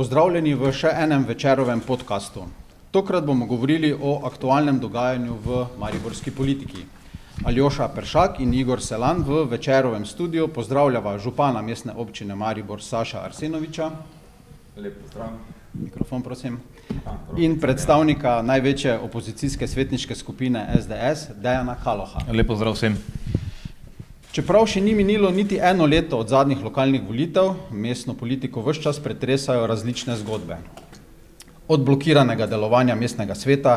Pozdravljeni v še enem večerovem podkastu. Tokrat bomo govorili o aktualnem dogajanju v mariborski politiki. Aljoša Peršak in Igor Selan v večerovem studiu pozdravljava župana mestne občine Maribor Saša Arsenoviča. Lep pozdrav. Mikrofon, prosim. In predstavnika največje opozicijske svetniške skupine SDS, Dejana Kaloha. Lep pozdrav vsem. Čeprav še ni minilo niti eno leto od zadnjih lokalnih volitev, mestno politiko vse čas pretresajo različne zgodbe. Od blokiranega delovanja mestnega sveta,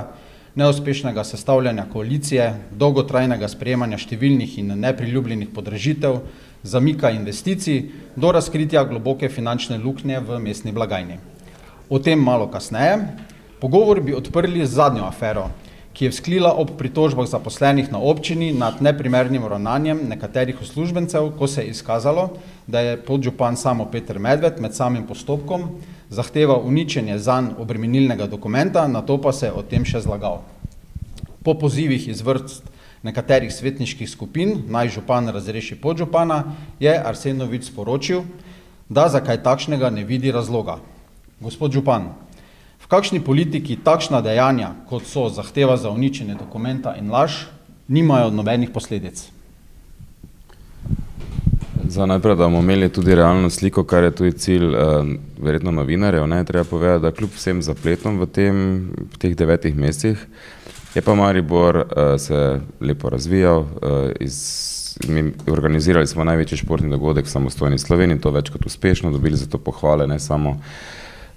neuspešnega sestavljanja koalicije, dolgotrajnega sprejemanja številnih in nepriljubljenih podražitev, zamika investicij do razkritja globoke finančne luknje v mestni blagajni. O tem malo kasneje. Pogovor bi odprli z zadnjo afero, ki je vzklila ob pritožbah zaposlenih na občini nad neprimernim ravnanjem nekaterih uslužbencev, ko se je izkazalo, da je podžupan samo Peter Medved med samim postopkom zahteval uničenje zanj obremenilnega dokumenta, na to pa se je o tem še zlagal. Po pozivih iz vrst nekaterih svetniških skupin, naj župan razreši podžupana, je Arsenovič sporočil, da za kaj takšnega ne vidi razloga. Gospod župan, kakšni politiki takšna dejanja, kot so zahteva za uničenje dokumenta in laž, nimajo nobenih posledic? Za najprej, da bomo imeli tudi realno sliko, kar je tudi cilj eh, verjetno novinarjev, ne, treba povedati, da kljub vsem zapletom v, tem, v teh devetih mesecih je pa Maribor eh, se lepo razvijal, eh, iz, mi organizirali smo največji športni dogodek v samostojni Sloveniji, to več kot uspešno, dobili za to pohvale, ne samo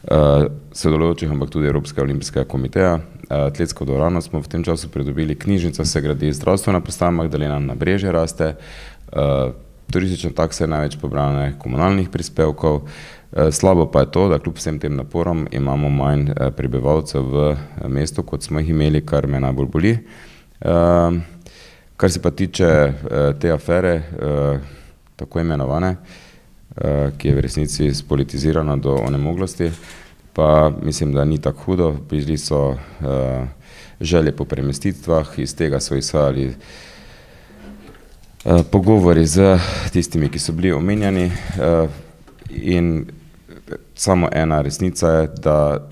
uh, sodelujočih, ampak tudi Evropskega olimpijskega komiteja. Uh, atletsko dvorano smo v tem času pridobili, knjižnica se gradi, zdravstvena postaja Magdalena na breže raste, uh, turistična taksa je največ pobrana komunalnih prispevkov. Slabo pa je to, da kljub vsem tem naporom imamo manj prebivalcev v mestu, kot smo jih imeli, kar me najbolj boli. Kar se pa tiče te afere, tako imenovane, ki je v resnici spolitizirana do onemoglosti, pa mislim, da ni tako hudo. Bili so uh, želje po premestitvah, iz tega so izhajali uh, pogovori z tistimi, ki so bili omenjani uh, in samo ena resnica je, da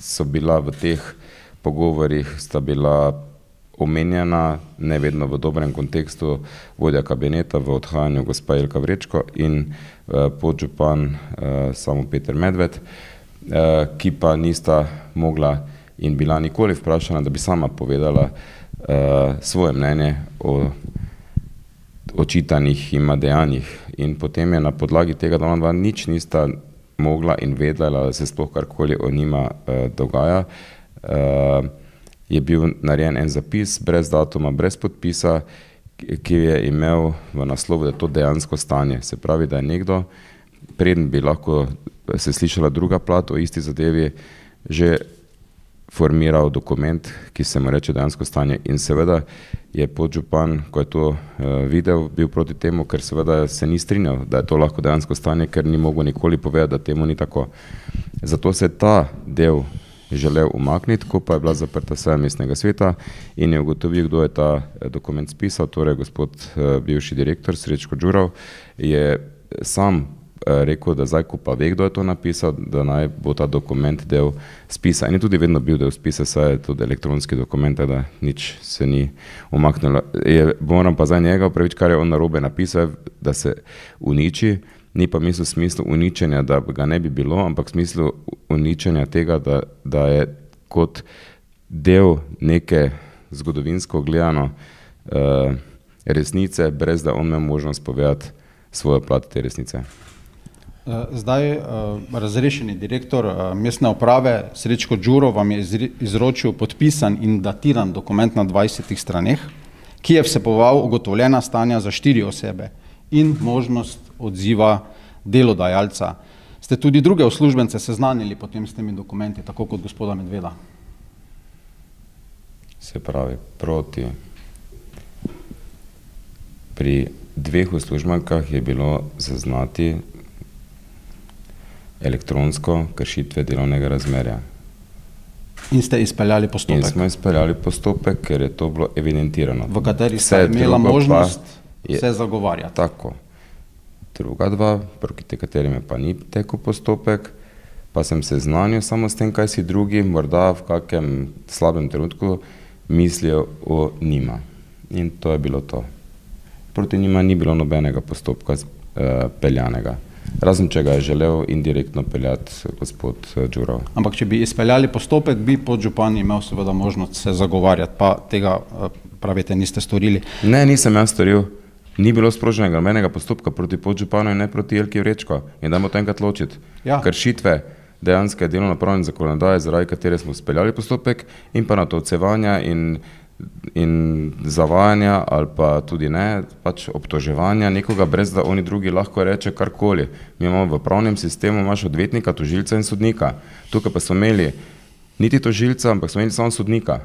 so bila v teh pogovorih, sta bila omenjena, ne vedno v dobrem kontekstu, vodja kabineta v odhajanju gospa Jelka Vrečko in uh, podžupan uh, samo Peter Medved, uh, ki pa nista mogla in bila nikoli vprašana, da bi sama povedala uh, svoje mnenje o očitanih ima dejanjih. In potem je na podlagi tega, da ona nič nista mogla in vedela, da se sploh karkoli o njima uh, dogaja, uh, je bil narejen en zapis brez datuma, brez podpisa, ki je imel v naslovu, da je to dejansko stanje. Se pravi, da je nekdo, preden bi lahko se slišala druga plat o isti zadevi, že formiral dokument, ki se mu reče dejansko stanje. In seveda je podžupan, ko je to uh, videl, bil proti temu, ker seveda se ni strinjal, da je to lahko dejansko stanje, ker ni mogel nikoli povedati, da temu ni tako. Zato se ta del želel umakniti, ko pa je bila zaprta seja mestnega sveta in je ugotovil, kdo je ta eh, dokument spisal, torej gospod eh, bivši direktor Srečko Đurov je sam eh, rekel, da zdaj, ko pa ve, kdo je to napisal, da naj bo ta dokument del spisa. In je tudi vedno bil del spisa, saj je tudi elektronski dokument, da nič se ni umaknilo. Je, moram pa za njega upravičiti, kar je on narobe napisal, da se uniči, ni pa misel v smislu uničenja, da ga ne bi bilo, ampak v smislu uničenja tega, da, da je kot del neke zgodovinsko gledano uh, resnice, brez da on ima možnost povedati svojo plat te resnice. Eh, zdaj, eh, razrešeni direktor mestne uprave Srečko Đuro vam je izročil podpisan in datiran dokument na 20 straneh, ki je vseboval ugotovljena stanja za štiri osebe in možnost odziva delodajalca. Ste tudi druge uslužbence seznanili potem s temi dokumenti, tako kot gospoda Medveda? Se pravi, proti. Pri dveh uslužbenkah je bilo zaznati elektronsko kršitve delovnega razmerja. In ste izpeljali postopek? In smo izpeljali postopek, ker je to bilo evidentirano. V kateri ste imela možnost je, se zagovarjati. Tako druga dva, proti katerim pa ni tekel postopek, pa sem se znanil samo s tem, kaj si drugi, morda v kakem slabem trenutku mislijo o njima. In to je bilo to. Proti njima ni bilo nobenega postopka uh, peljanega. Razen če ga je želel indirektno peljati gospod eh, Đurov. Ampak, če bi izpeljali postopek, bi podžupan imel seveda možnost se zagovarjati, pa tega eh, pravite, niste storili. Ne, nisem jaz storil. Ni bilo sproženega nobenega postopka proti podžupanu in ne proti Jelki Vrečko. In dajmo to enkrat ločiti. Ja. Kršitve dejanske delovno pravne zakonodaje, zaradi katere smo speljali postopek in pa na to odsevanja in in zavajanja ali pa tudi ne, pač obtoževanja nekoga, brez da oni drugi lahko reče karkoli. Mi imamo v pravnem sistemu, imaš odvetnika, tožilca in sodnika. Tukaj pa smo imeli niti tožilca, ampak smo imeli samo sodnika.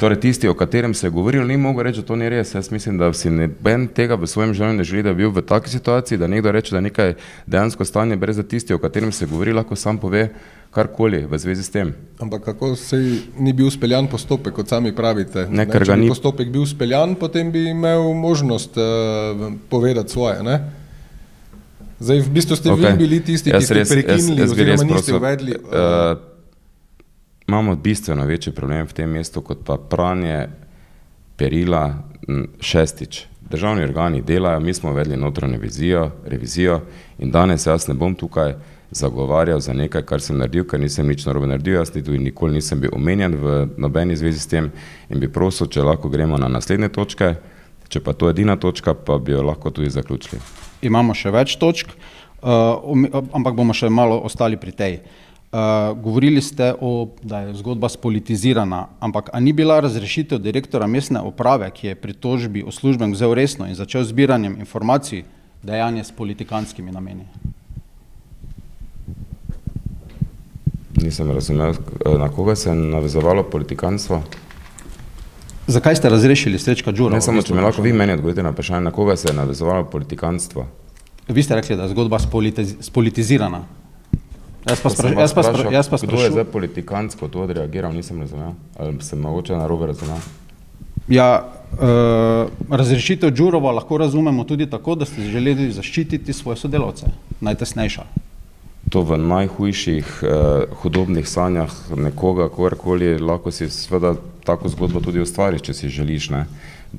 Torej, tisti, o katerem se je govorilo, ni mogel reči, da to ni res. Jaz mislim, da si noben tega v svojem življenju ne želi, da bi bil v taki situaciji, da nekdo reče, da nekaj dejansko stanje, brez da tisti, o katerem se govori, lahko sam pove karkoli v zvezi s tem. Ampak kako se ni bil speljan postopek, kot sami pravite? Ne, ni. Če bi postopek bil speljan, potem bi imel možnost uh, povedati svoje. Ne? Zdaj, v bistvu ste okay. vi bili tisti, ki ste prekinili oziroma niste uvedli. Uh, imamo bistveno večji problem v tem mestu, kot pa pranje perila šestič. Državni organi delajo, mi smo uvedli notranjo vizijo, revizijo in danes jaz ne bom tukaj zagovarjal za nekaj, kar sem naredil, ker nisem nič narobe naredil, jaz tudi nikoli nisem bil omenjen v nobeni zvezi s tem in bi prosil, če lahko gremo na naslednje točke, če pa to je edina točka, pa bi jo lahko tudi zaključili. Imamo še več točk, uh, ampak bomo še malo ostali pri tej. Uh, Uh, govorili ste, o, da je zgodba spolitizirana, ampak a ni bila razrešitev direktora mestne uprave, ki je pri tožbi uslužben vzel resno in začel zbiranjem informacij, dejanje s politikanskimi nameni? Nisem razumel, na koga se je navezovalo politikanstvo. Zakaj ste razrešili Srečka Đura? Ne samo, če me lahko vi meni odgovorite na vprašanje, na koga se je navezovalo politikanstvo. Vi ste rekli, da je zgodba spolitiz spolitizirana. Jaz pa sprašujem, jaz pa sprašujem, jaz pa sprašujem. Kdo je zdaj politikantsko to odreagiral, nisem razumel, ali sem mogoče na robe razumel. Ja, uh, razrešitev Đurova lahko razumemo tudi tako, da ste želeli zaščititi svoje sodelavce, najtesnejša. To v najhujših uh, hudobnih sanjah nekoga, kogarkoli, lahko si seveda tako zgodbo tudi ustvariš, če si želiš. Ne?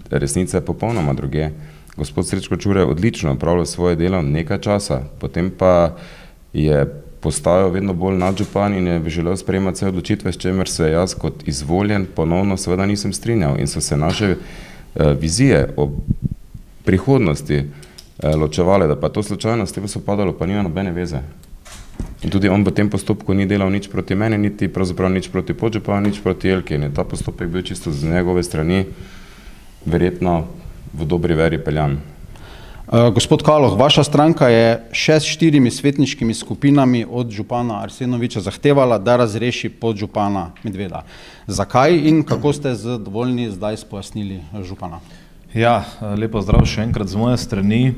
Resnica je popolnoma druge. Gospod Srečko Čure je odlično upravljal svoje delo nekaj časa, potem pa je postajal vedno bolj nadžupan in je želel sprejemati vse odločitve, s čemer se jaz kot izvoljen ponovno seveda nisem strinjal in so se naše uh, vizije o prihodnosti uh, ločevale, da pa to slučajno s tem so padalo, pa nima nobene veze. In tudi on v tem postopku ni delal nič proti meni, niti pravzaprav nič proti podžupanu, nič proti Elki. In je ta postopek bil čisto z njegove strani verjetno v dobri veri peljan. Eh, gospod Kaloh, vaša stranka je še s štirimi svetniškimi skupinami od župana Arsenoviča zahtevala, da razreši podžupana Medveda. Zakaj in kako ste zadovoljni zdaj spojasnili župana? Ja, lepo zdrav še enkrat z moje strani.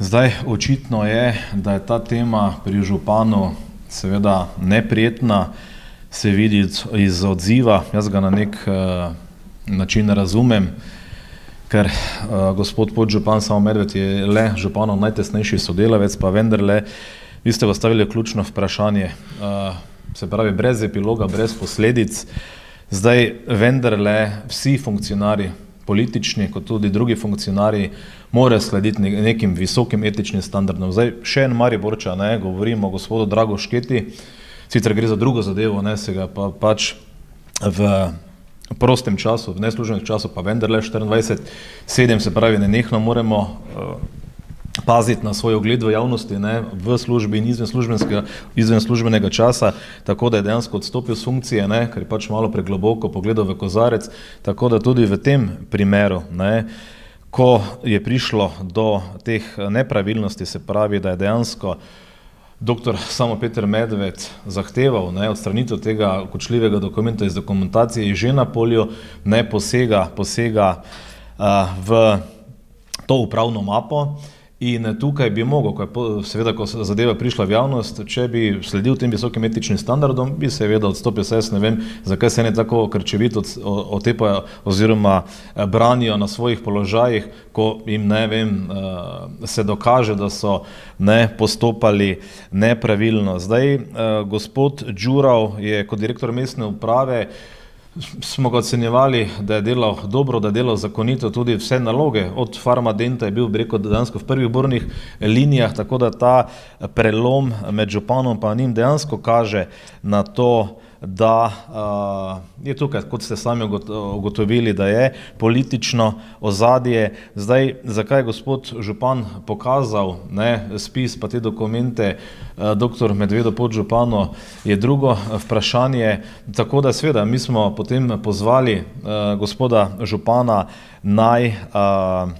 Zdaj očitno je, da je ta tema pri županu seveda neprijetna, se vidi iz odziva, jaz ga na nek uh, način razumem, ker uh, gospod podžupan samo Medved je le županov najtesnejši sodelavec, pa vendarle vi ste postavili ključno vprašanje, uh, se pravi brez epiloga, brez posledic, zdaj vendarle vsi funkcionari, politični kot tudi drugi funkcionari, morajo slediti nekim visokim etičnim standardom. Zdaj še en Mariborča, ne, govorimo o gospodu Drago Šketi, sicer gre za drugo zadevo, ne, se ga pa pač v prostem času, v nesluženem času, pa vendarle 24-7, se pravi, ne nehno moramo uh, paziti na svoj ogled v javnosti, ne, v službi in izven, izven službenega časa, tako da je dejansko odstopil z funkcije, ne, ker je pač malo pregloboko pogledal v kozarec, tako da tudi v tem primeru, ne, ko je prišlo do teh nepravilnosti, se pravi, da je dejansko uh, Doktor samo Peter Medved zahteval ne, odstranitev tega kočljivega dokumenta iz dokumentacije že na polju, ne posega, posega uh, v to upravno mapo In tukaj bi mogel, ko je seveda, ko se zadeva prišla v javnost, če bi sledil tem visokim etičnim standardom, bi seveda odstopil. Jaz ne vem, zakaj se ne tako krčevito otepajo oziroma eh, branijo na svojih položajih, ko jim ne vem, eh, se dokaže, da so ne postopali nepravilno. Zdaj, eh, gospod Đurav je kot direktor mestne uprave smo ga ocenjevali, da je delal dobro, da je delal zakonito tudi vse naloge. Od farmadenta je bil rekel, dejansko v prvih bornih linijah, tako da ta prelom med županom in njim dejansko kaže na to, da uh, je tukaj, kot ste sami ugotovili, da je politično ozadje. Zdaj, zakaj je gospod Župan pokazal ne, spis pa te dokumente uh, dr. Medvedo pod Župano, je drugo vprašanje. Tako da sveda, mi smo potem pozvali uh, gospoda Župana naj uh,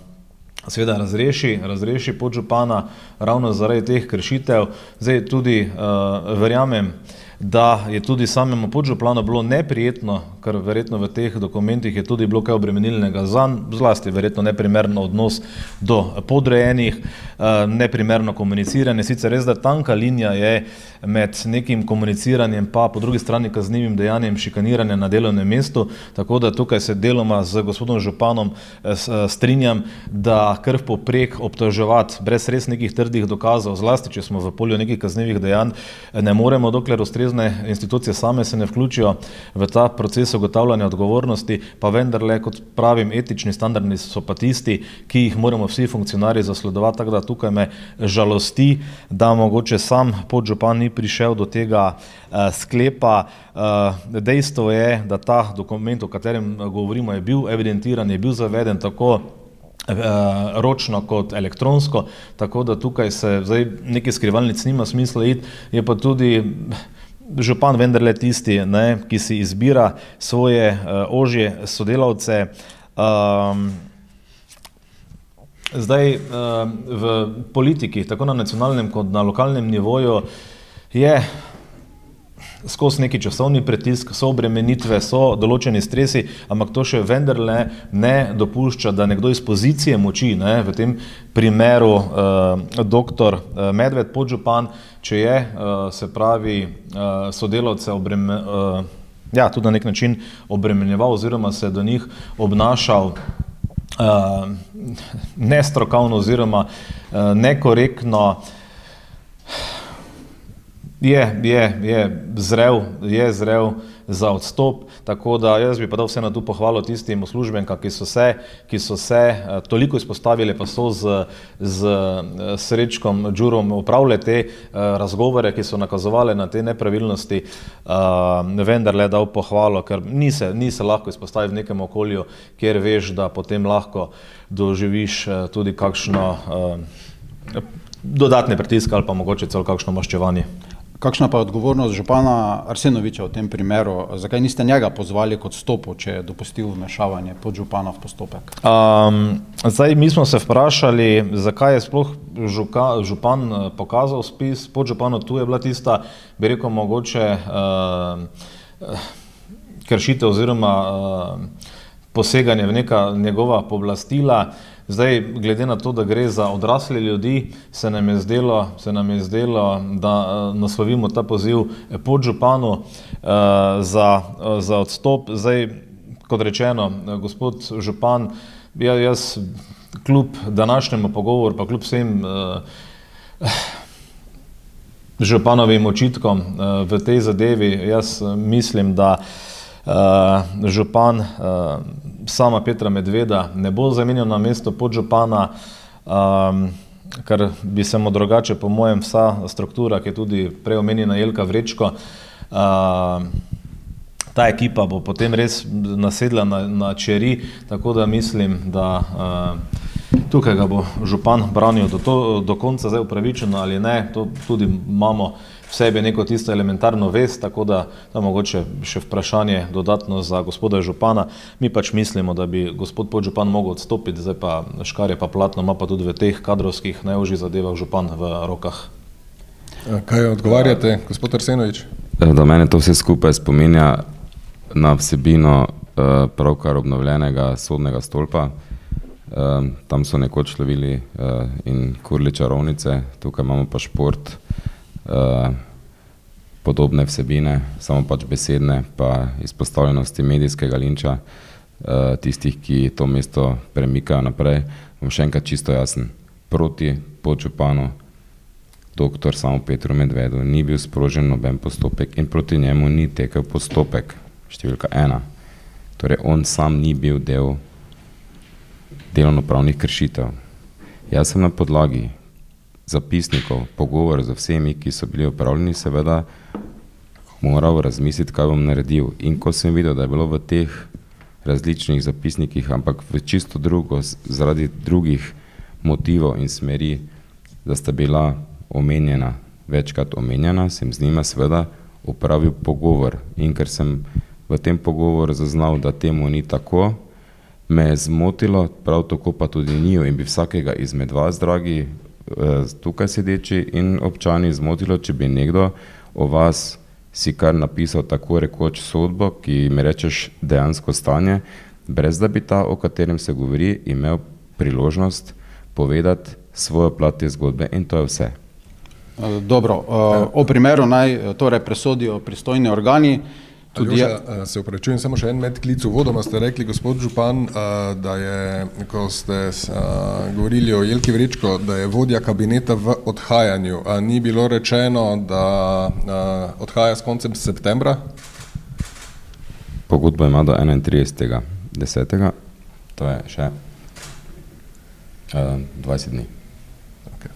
seveda razreši, razreši podžupana ravno zaradi teh kršitev. Zdaj tudi uh, verjamem, da je tudi samemu podžuplanu bilo neprijetno, ker verjetno v teh dokumentih je tudi bilo kaj obremenilnega za zlasti, verjetno neprimerno odnos do podrejenih, eh, neprimerno komuniciranje. Sicer res, da tanka linija je med nekim komuniciranjem pa po drugi strani kaznivim dejanjem šikaniranja na delovnem mestu, tako da tukaj se deloma z gospodom županom eh, eh, strinjam, da krv poprek obtoževati brez res nekih trdih dokazov, zlasti, če smo v polju nekih kaznivih dejanj, ne moremo, dokler ustrezne institucije same se ne vključijo v ta proces ugotavljanja odgovornosti, pa vendarle, kot pravim, etični standardi so pa tisti, ki jih moramo vsi funkcionarji zasledovati, tako da tukaj me žalosti, da mogoče sam podžupan ni prišel do tega uh, sklepa. Uh, dejstvo je, da ta dokument, o katerem govorimo, je bil evidentiran, je bil zaveden tako ročno kot elektronsko, tako da tukaj se zdaj neki skrivalnic nima smisla iti, je pa tudi župan vendarle tisti, ne, ki si izbira svoje uh, ožje sodelavce. Um, zdaj uh, v politiki, tako na nacionalnem kot na lokalnem nivoju, je skozi neki časovni pritisk, so obremenitve, so določeni stresi, ampak to še vendarle ne dopušča, da nekdo iz pozicije moči, ne, v tem primeru uh, doktor uh, Medved podžupan, če je, uh, se pravi, uh, sodelavce obreme, uh, ja, tudi na nek način obremenjeval oziroma se do njih obnašal uh, nestrokovno oziroma uh, nekorektno, Je, je, je zrel, je zrel za odstop, tako da jaz bi pa dal vseeno tu pohvalo tistim uslužbenkam, ki so se, ki so se uh, toliko izpostavili, pa so z, z uh, srečkom Džurom upravljali te uh, razgovore, ki so nakazovali na te nepravilnosti, uh, vendar le dal pohvalo, ker ni se, ni se lahko izpostaviti v nekem okolju, kjer veš, da potem lahko doživiš uh, tudi kakšno uh, dodatne pritiske ali pa mogoče celo kakšno maščevanje. Kakšna pa je odgovornost župana Arsenoviča v tem primeru? Zakaj niste njega pozvali kot stopu, če je dopustil vmešavanje pod župana v postopek? Um, zdaj, mi smo se vprašali, zakaj je sploh žuka, župan eh, pokazal spis pod župano. Tu je bila tista, bi rekel, mogoče uh, kršitev oziroma uh, poseganje v neka njegova poblastila. Zdaj, glede na to, da gre za odrasle ljudi, se nam je zdelo, nam je zdelo da uh, naslovimo ta poziv pod županu uh, za, uh, za odstop. Zdaj, kot rečeno, gospod župan, ja, jaz kljub današnjemu pogovoru, pa kljub vsem uh, županovim očitkom uh, v tej zadevi, jaz mislim, da uh, župan uh, sama Petra Medveda ne bo zamenjal na mesto podžupana, um, ker bi se mu drugače, po mojem, vsa struktura, ki je tudi preomenjena Jelka Vrečko, uh, ta ekipa bo potem res nasedla na, na čeri, tako da mislim, da uh, tukaj ga bo župan branil do, to, do konca, zdaj upravičeno ali ne, to tudi imamo sebi neko tisto elementarno vest, tako da to mogoče še vprašanje dodatno za gospoda župana. Mi pač mislimo, da bi gospod podžupan mogel odstopiti, zdaj pa škarje pa platno ima pa tudi v teh kadrovskih najožjih zadevah župan v rokah. Kaj odgovarjate, gospod Arsenovič? Da mene to vse skupaj spominja na vsebino pravkar obnovljenega sodnega stolpa. Uh, tam so nekoč lovili in kurli čarovnice, tukaj imamo pa šport, podobne vsebine, samo pač besedne, pa izpostavljenosti medijskega linča, uh, tistih, ki to mesto premikajo naprej. Bom še enkrat čisto jasen, proti počupanu, doktor samo Petru Medvedu, ni bil sprožen noben postopek in proti njemu ni tekel postopek, številka ena. Torej, on sam ni bil del delovno-pravnih kršitev. Jaz sem na podlagi zapisnikov, pogovor z vsemi, ki so bili upravljeni, seveda moral razmisliti, kaj bom naredil. In ko sem videl, da je bilo v teh različnih zapisnikih, ampak v čisto drugo, zaradi drugih motivov in smeri, da sta bila omenjena, večkrat omenjena, sem z njima seveda upravil pogovor. In ker sem v tem pogovoru zaznal, da temu ni tako, me je zmotilo, prav tako pa tudi njo in bi vsakega izmed vas, dragi tukaj sedeči in občani, zmotilo, če bi nekdo o vas si kar napisal tako rekoč sodbo, ki mi rečeš dejansko stanje, brez da bi ta, o katerem se govori, imel priložnost povedati svojo plat te zgodbe in to je vse. Eh, dobro, eh, o primeru naj torej presodijo pristojni organi. Tudi ja, se upravičujem, samo še en medklic v vodoma ste rekli, gospod Župan, da je, ko ste govorili o Jelki Vrečko, da je vodja kabineta v odhajanju. A ni bilo rečeno, da odhaja s koncem septembra? Pogodbo ima do 31.10. To je še 20 dni. Okay.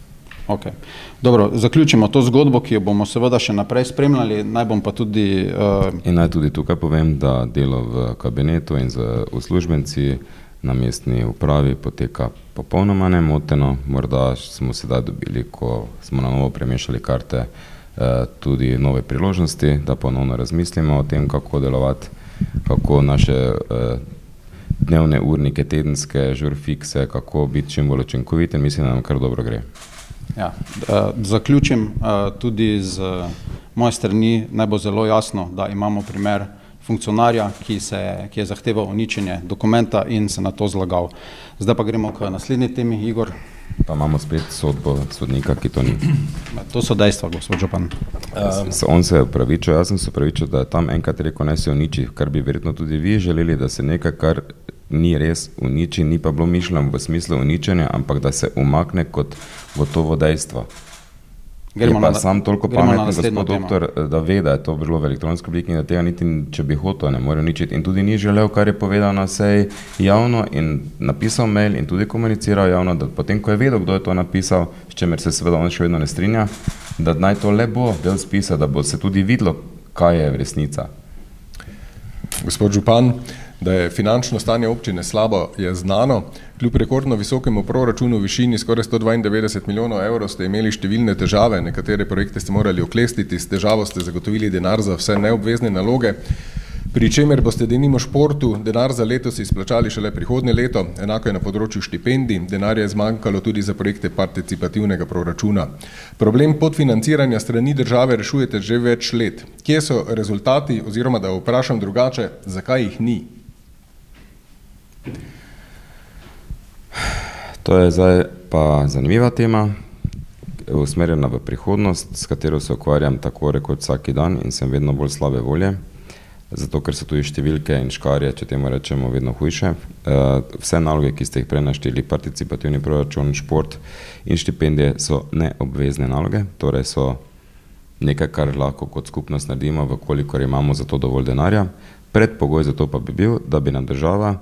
Dobro, zaključimo to zgodbo, ki jo bomo seveda še naprej spremljali. Naj bom pa tudi. Uh... In naj tudi tukaj povem, da delo v kabinetu in z uslužbenci na mestni upravi poteka popolnoma nemoteno. Morda smo sedaj dobili, ko smo na novo premešali karte, uh, tudi nove priložnosti, da ponovno razmislimo o tem, kako delovati, kako naše. Uh, dnevne urnike, tedenske, žurfikse, kako biti čim bolj učinkoviti in mislim, da nam kar dobro gre. Ja, zaključim tudi z moje strani, naj bo zelo jasno, da imamo primer funkcionarja, ki, se, ki je zahteval uničenje dokumenta in se na to zlagal. Zdaj pa gremo k naslednji temi, Igor. Pa imamo spet sodbo sodnika, ki to ni. To so dejstva, gospod Župan. Um, on se je upravičil, jaz sem se upravičil, da je tam enkrat rekel, ne se uniči, kar bi verjetno tudi vi želeli, da se nekaj, kar ni res uniči, ni pa bilo mišljeno v smislu uničenja, ampak da se umakne kot gotovo dejstvo. Gremo pa na, sam toliko pameten, gospod doktor, da ve, da je to bilo v elektronski obliki in da tega niti, če bi hotel, ne more uničiti. In tudi ni želel, kar je povedal na seji javno in napisal mail in tudi komuniciral javno, da potem, ko je vedel, kdo je to napisal, s čemer se seveda on še vedno ne strinja, da naj to le bo del spisa, da bo se tudi videlo, kaj je resnica. Gospod Župan, Da je finančno stanje občine slabo, je znano. Kljub rekordno visokemu proračunu v višini skoraj 192 milijonov evrov ste imeli številne težave, nekatere projekte ste morali oklestiti, s težavo ste zagotovili denar za vse neobvezne naloge, pri čemer boste denimo športu denar za letos izplačali šele prihodnje leto, enako je na področju štipendij, denar je zmanjkalo tudi za projekte participativnega proračuna. Problem podfinanciranja strani države rešujete že več let. Kje so rezultati oziroma da vprašam drugače, zakaj jih ni? To je zdaj pa zanimiva tema, usmerjena v prihodnost, s katero se ukvarjam tako rekoč vsak dan in sem vedno bolj slabe volje, zato ker so tudi številke in škarje, če temu rečemo, vedno hujše. Eh, vse naloge, ki ste jih prenaštili, participativni proračun, šport in štipendije so neobvezne naloge, torej so nekaj, kar lahko kot skupnost naredimo, vkolikor imamo za to dovolj denarja. Predpogoj za to pa bi bil, da bi nam država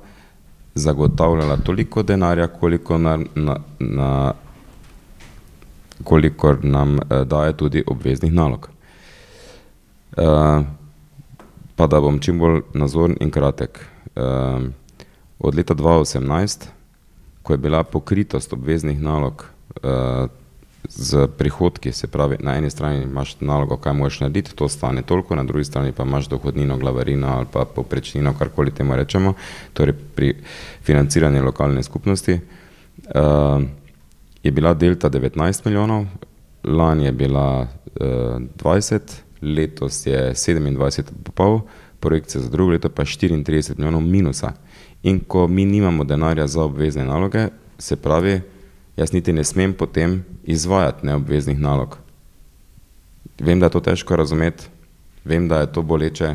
zagotavljala toliko denarja, koliko, na, na, na, koliko nam eh, daje tudi obveznih nalog. Eh, pa da bom čim bolj nazoren in kratek. Eh, od leta 2018, ko je bila pokritost obveznih nalog eh, z prihodki, se pravi, na eni strani imaš nalogo, kaj moraš narediti, to stane toliko, na drugi strani pa imaš dohodnino, glavarino ali pa poprečnino, karkoli temu rečemo, torej pri financiranju lokalne skupnosti, uh, je bila delta 19 milijonov, lani je bila uh, 20, letos je 27,5, projekcija za drugo leto pa 34 milijonov minusa. In ko mi nimamo denarja za obvezne naloge, se pravi, jaz niti ne smem potem izvajati neobveznih nalog. Vem, da je to težko razumeti, vem, da je to boleče,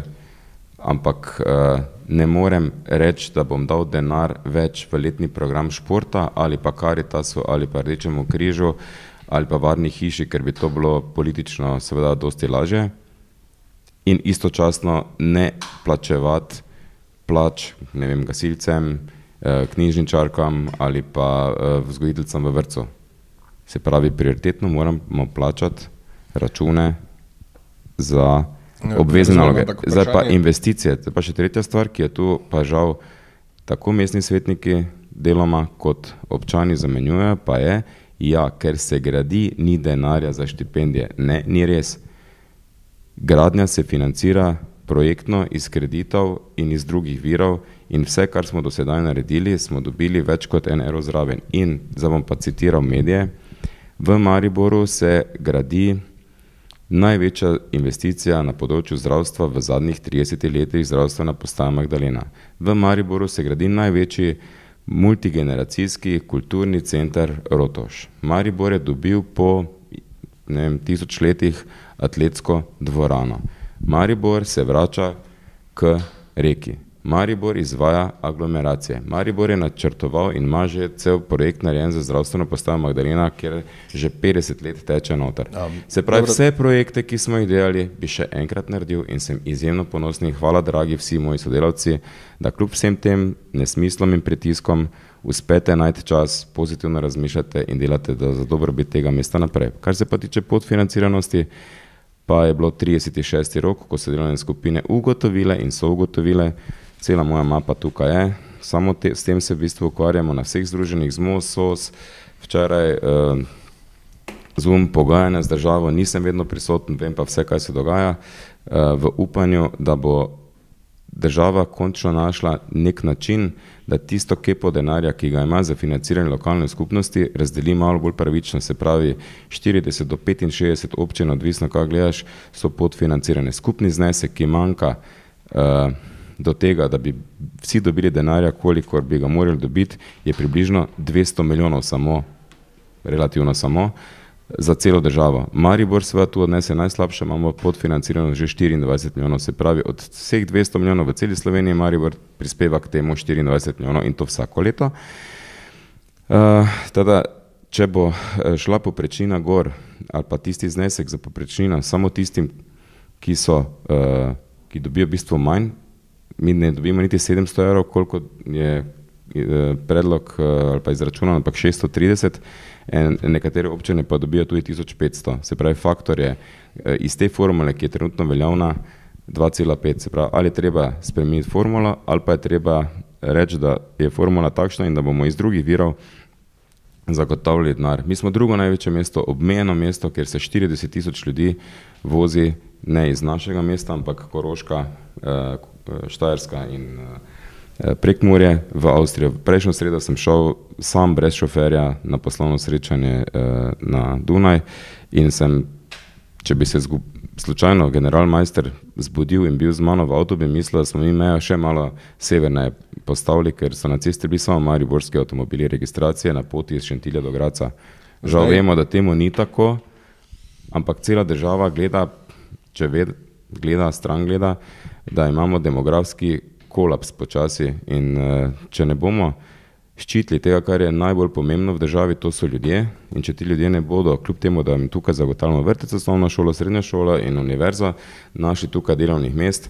ampak uh, ne morem reči, da bom dal denar več v letni program športa ali pa Karitasu ali pa Rdečemu križu ali pa varni hiši, ker bi to bilo politično seveda dosti lažje in istočasno ne plačevati plač, ne vem, gasilcem, knjižničarkam ali pa eh, vzgojiteljcem v vrtu. Se pravi, prioritetno moramo plačati račune za Ja, obvezne naloge. Zdaj pa investicije, to je pa še tretja stvar, ki je tu pa žal tako mestni svetniki deloma kot občani zamenjujejo, pa je, ja, ker se gradi, ni denarja za štipendije. Ne, ni res. Gradnja se financira projektno iz kreditov in iz drugih virov in vse, kar smo do sedaj naredili, smo dobili več kot en evro zraven. In, zdaj bom pa citiral medije, v Mariboru se gradi največja investicija na področju zdravstva v zadnjih 30 letih zdravstvena postaja Magdalena. V Mariboru se gradi največji multigeneracijski kulturni center Rotoš. Maribor je dobil po ne vem, tisoč letih atletsko dvorano. Maribor se vrača k reki. Maribor izvaja aglomeracije. Maribor je načrtoval in ima že cel projekt narejen za zdravstveno postajo Magdalena, kjer že 50 let teče noter. Se pravi, dobro. vse projekte, ki smo jih delali, bi še enkrat naredil in sem izjemno ponosen in hvala, dragi vsi moji sodelavci, da kljub vsem tem nesmislom in pritiskom uspete najti čas, pozitivno razmišljate in delate za dobrobit tega mesta naprej. Kar se pa tiče podfinanciranosti, pa je bilo 36. rok, ko so delovne skupine ugotovile in so ugotovile, cela moja mapa tukaj je, samo te, s tem se v bistvu ukvarjamo na vseh združenih ZMOS, SOS, včeraj eh, Zoom pogajanja z državo, nisem vedno prisoten, vem pa vse, kaj se dogaja, eh, v upanju, da bo država končno našla nek način, da tisto kepo denarja, ki ga ima za financiranje lokalne skupnosti, razdeli malo bolj pravično. Se pravi, 40 do 65 občin, odvisno kaj gledaš, so podfinancirane. Skupni znesek, ki manjka uh, do tega, da bi vsi dobili denarja, kolikor bi ga morali dobiti, je približno 200 milijonov samo, relativno samo, za celo državo. Maribor seveda tu odnese najslabše, imamo podfinancirano že 24 milijonov, se pravi od vseh 200 milijonov v celi Sloveniji Maribor prispeva k temu 24 milijonov in to vsako leto. Uh, teda, če bo eh, šla poprečnina gor ali pa tisti znesek za poprečnino samo tistim, ki, so, uh, ki dobijo v bistvu manj, mi ne dobimo niti 700 evrov, koliko je eh, predlog eh, ali pa izračunano, ampak 630, en, nekatere občine pa dobijo tudi 1500. Se pravi, faktor je eh, iz te formule, ki je trenutno veljavna, 2,5. Se pravi, ali je treba spremeniti formulo, ali pa je treba reči, da je formula takšna in da bomo iz drugih virov zagotavljali denar. Mi smo drugo največje mesto, obmejeno mesto, kjer se 40 tisoč ljudi vozi ne iz našega mesta, ampak Koroška, eh, Štajerska in eh, Prekmurje v Avstrijo. Prejšnjo sredo sem šel sam brez šoferja na poslovno srečanje eh, na Dunaj in sem, če bi se zgub, slučajno generalmajster zbudil in bil z mano v avtu, bi mislil, da smo mi mejo še malo severneje postavili, ker so na cesti bili samo mariborski avtomobili registracije na poti iz Šentilja do Graca. Žal Zdaj- vemo, da temu ni tako, ampak cela država gleda, če ved, gleda, stran gleda, da imamo demografski kolaps počasi in eh, če ne bomo ščitili tega, kar je najbolj pomembno v državi, to so ljudje in če ti ljudje ne bodo, kljub temu, da jim tukaj zagotavljamo vrtec, osnovno šolo, srednjo šolo in univerzo, našli tukaj delovnih mest,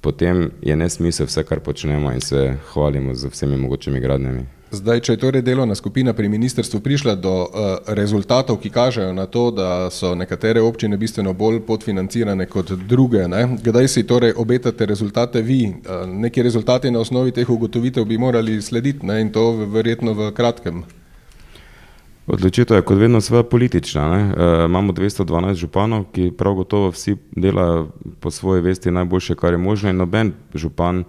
potem je nesmisel vse, kar počnemo in se hvalimo z vsemi mogočimi gradnjami. Zdaj, če je torej delovna skupina pri ministrstvu prišla do uh, rezultatov, ki kažejo na to, da so nekatere občine bistveno bolj podfinancirane kot druge, ne? kdaj si torej obetate rezultate vi? Uh, neki rezultati na osnovi teh ugotovitev bi morali slediti ne? in to verjetno v kratkem. Odločitev je kot vedno seveda politična. Ne? E, imamo 212 županov, ki prav gotovo vsi delajo po svoji vesti najboljše, kar je možno in noben župan,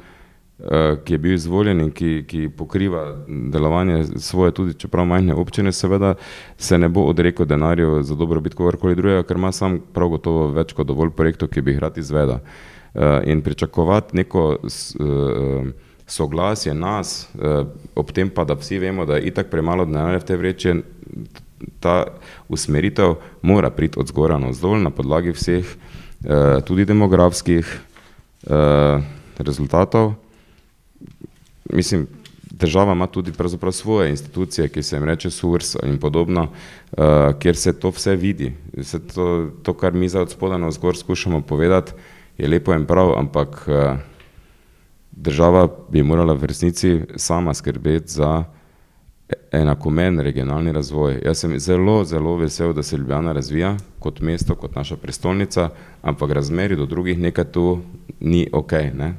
ki je bil izvoljen in ki, ki pokriva delovanje svoje, tudi čeprav majhne občine, seveda se ne bo odrekel denarju za dobrobit kogarkoli drugega, ker ima sam prav gotovo več kot dovolj projektov, ki bi jih rad izvedel. E, in pričakovati neko s, e, soglasje nas, ob tem pa, da vsi vemo, da je itak premalo denarja v te vreče, ta usmeritev mora priti od zgora na vzdolj na podlagi vseh tudi demografskih rezultatov. Mislim, država ima tudi pravzaprav svoje institucije, ki se jim reče SURS in podobno, uh, kjer se to vse vidi. Se to, to, kar mi za od spoda na vzgor skušamo povedati, je lepo in prav, ampak uh, država bi morala v resnici sama skrbeti za enakomen regionalni razvoj. Jaz sem zelo, zelo vesel, da se Ljubljana razvija kot mesto, kot naša prestolnica, ampak razmeri do drugih nekaj tu ni ok. Ne?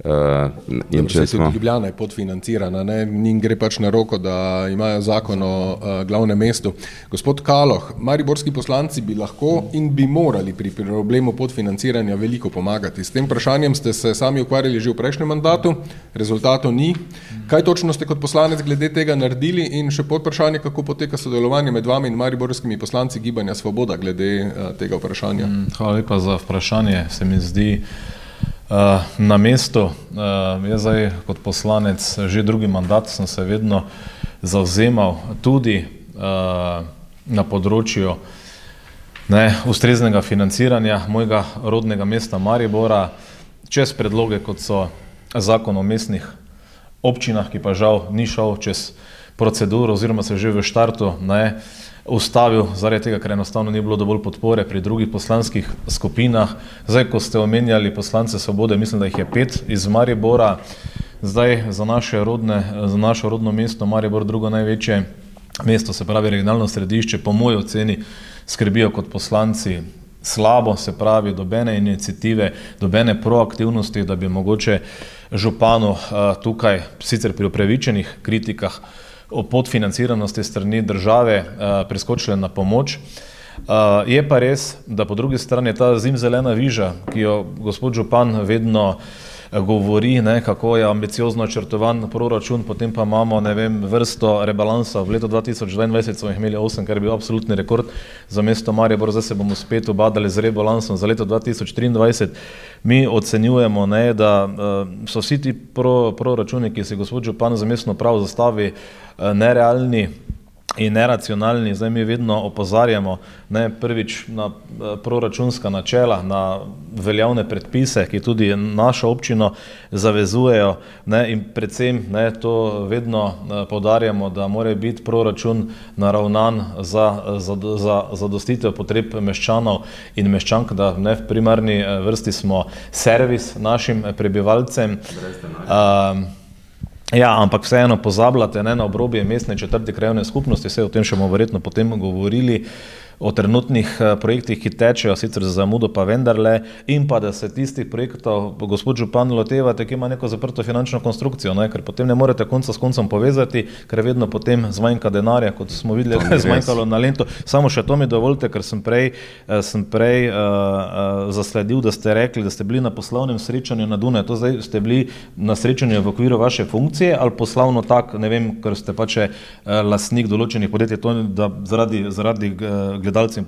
Uh, če se tudi Ljubljana je podfinancirana, ne? njim gre pač na roko, da imajo zakon o uh, glavnem mestu. Gospod Kaloh, mariborski poslanci bi lahko in bi morali pri problemu podfinanciranja veliko pomagati. S tem vprašanjem ste se sami ukvarjali že v prejšnjem mandatu, rezultatov ni. Kaj točno ste kot poslanec glede tega naredili in še pod vprašanje, kako poteka sodelovanje med vami in mariborskimi poslanci Gibanja Svoboda glede uh, tega vprašanja? Mm, hvala lepa za vprašanje, se mi zdi. Uh, na mestu. Uh, jaz zdaj kot poslanec že drugi mandat sem se vedno zauzemal tudi uh, na področju ne, ustreznega financiranja mojega rodnega mesta Maribora čez predloge, kot so zakon o mestnih občinah, ki pa žal ni šel čez proceduro oziroma se že v štartu ne, uh, ustavil, zaradi tega, ker enostavno ni bilo dovolj podpore pri drugih poslanskih skupinah. Zdaj, ko ste omenjali poslance Svobode, mislim, da jih je pet iz Maribora, zdaj za naše, rodne, za naše rodno mesto Maribor, drugo največje mesto, se pravi regionalno središče, po moji oceni skrbijo kot poslanci slabo, se pravi dobene inicijative, dobene proaktivnosti, da bi mogoče županu uh, tukaj, sicer pri upravičenih kritikah, o podfinanciranosti strani države uh, preskočile na pomoč. Uh, je pa res, da po drugi strani ta zimzelena viža, ki jo gospod Župan vedno uh, govori, ne, kako je ambiciozno črtovan proračun, potem pa imamo vem, vrsto rebalansa. V letu 2022 smo jih imeli 8, kar je bil absolutni rekord za mesto Maribor, zdaj se bomo spet obadali z rebalansom za leto 2023. Mi ocenjujemo, ne, da uh, so vsi ti pro, proračuni, ki si gospod Župan za mestno prav zastavi, uh, nerealni in neracionalni. Zdaj mi vedno opozarjamo ne, prvič na eh, proračunska načela, na veljavne predpise, ki tudi našo občino zavezujejo ne, in predvsem ne, to vedno eh, podarjamo, da mora biti proračun naravnan za, za, za, za dostitev potreb meščanov in meščank, da ne, v primarni eh, vrsti smo servis našim prebivalcem. Uh, Ja, ampak vseeno pozabljate ne, na obrobje mestne četrte krajovne skupnosti, vse o tem še bomo verjetno potem govorili. O trenutnih eh, projektih, ki tečejo, sicer za zamudo, pa vendarle, in pa da se tistih projektov, gospod Župan, lotevate, ki ima neko zaprto finančno konstrukcijo, ne? ker potem ne morete konca s koncem povezati, ker vedno potem zmanjka denarja, kot smo videli, da je zmanjkalo na lento. Samo še to mi dovolite, ker sem prej, eh, sem prej uh, uh, zasledil, da ste rekli, da ste bili na poslovnem srečanju na Dunaju. To zdaj ste bili na srečanju v okviru vaše funkcije ali poslovno tak, ne vem, ker ste pač uh, lasnik določenih podjetij, to da zaradi, zaradi uh, gledalci in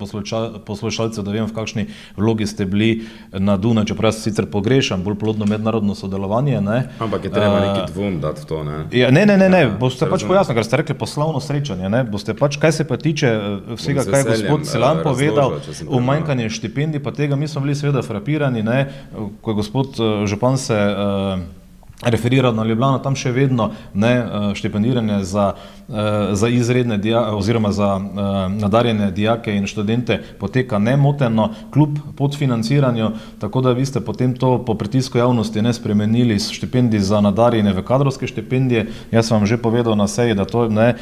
poslušalci, da vem, v kakšni vlogi ste bili na Dunaju, čeprav jaz sicer pogrešam bolj plodno mednarodno sodelovanje. Ne. Ampak je treba uh, neki dvom dati v to. Ne, ja, ne, ne, ne, ne. Ja, boste pač pojasnili, ker ste rekli poslovno srečanje. Ne. Boste pač, kaj se pa tiče eh, vsega, kaj je gospod Selan uh, povedal, umanjkanje štipendij, pa tega mi smo bili seveda frapirani, ne, ko je gospod Župan se. Uh, referirati na Ljubljano, tam še vedno ne eh, štipendiranje za, eh, za izredne dijake oziroma za eh, nadarjene dijake in študente poteka nemoteno, kljub podfinanciranju, tako da vi ste potem to po pritisku javnosti ne spremenili iz štipendij za nadarjene v kadrovske štipendije. Jaz sem vam že povedal na seji, da to ne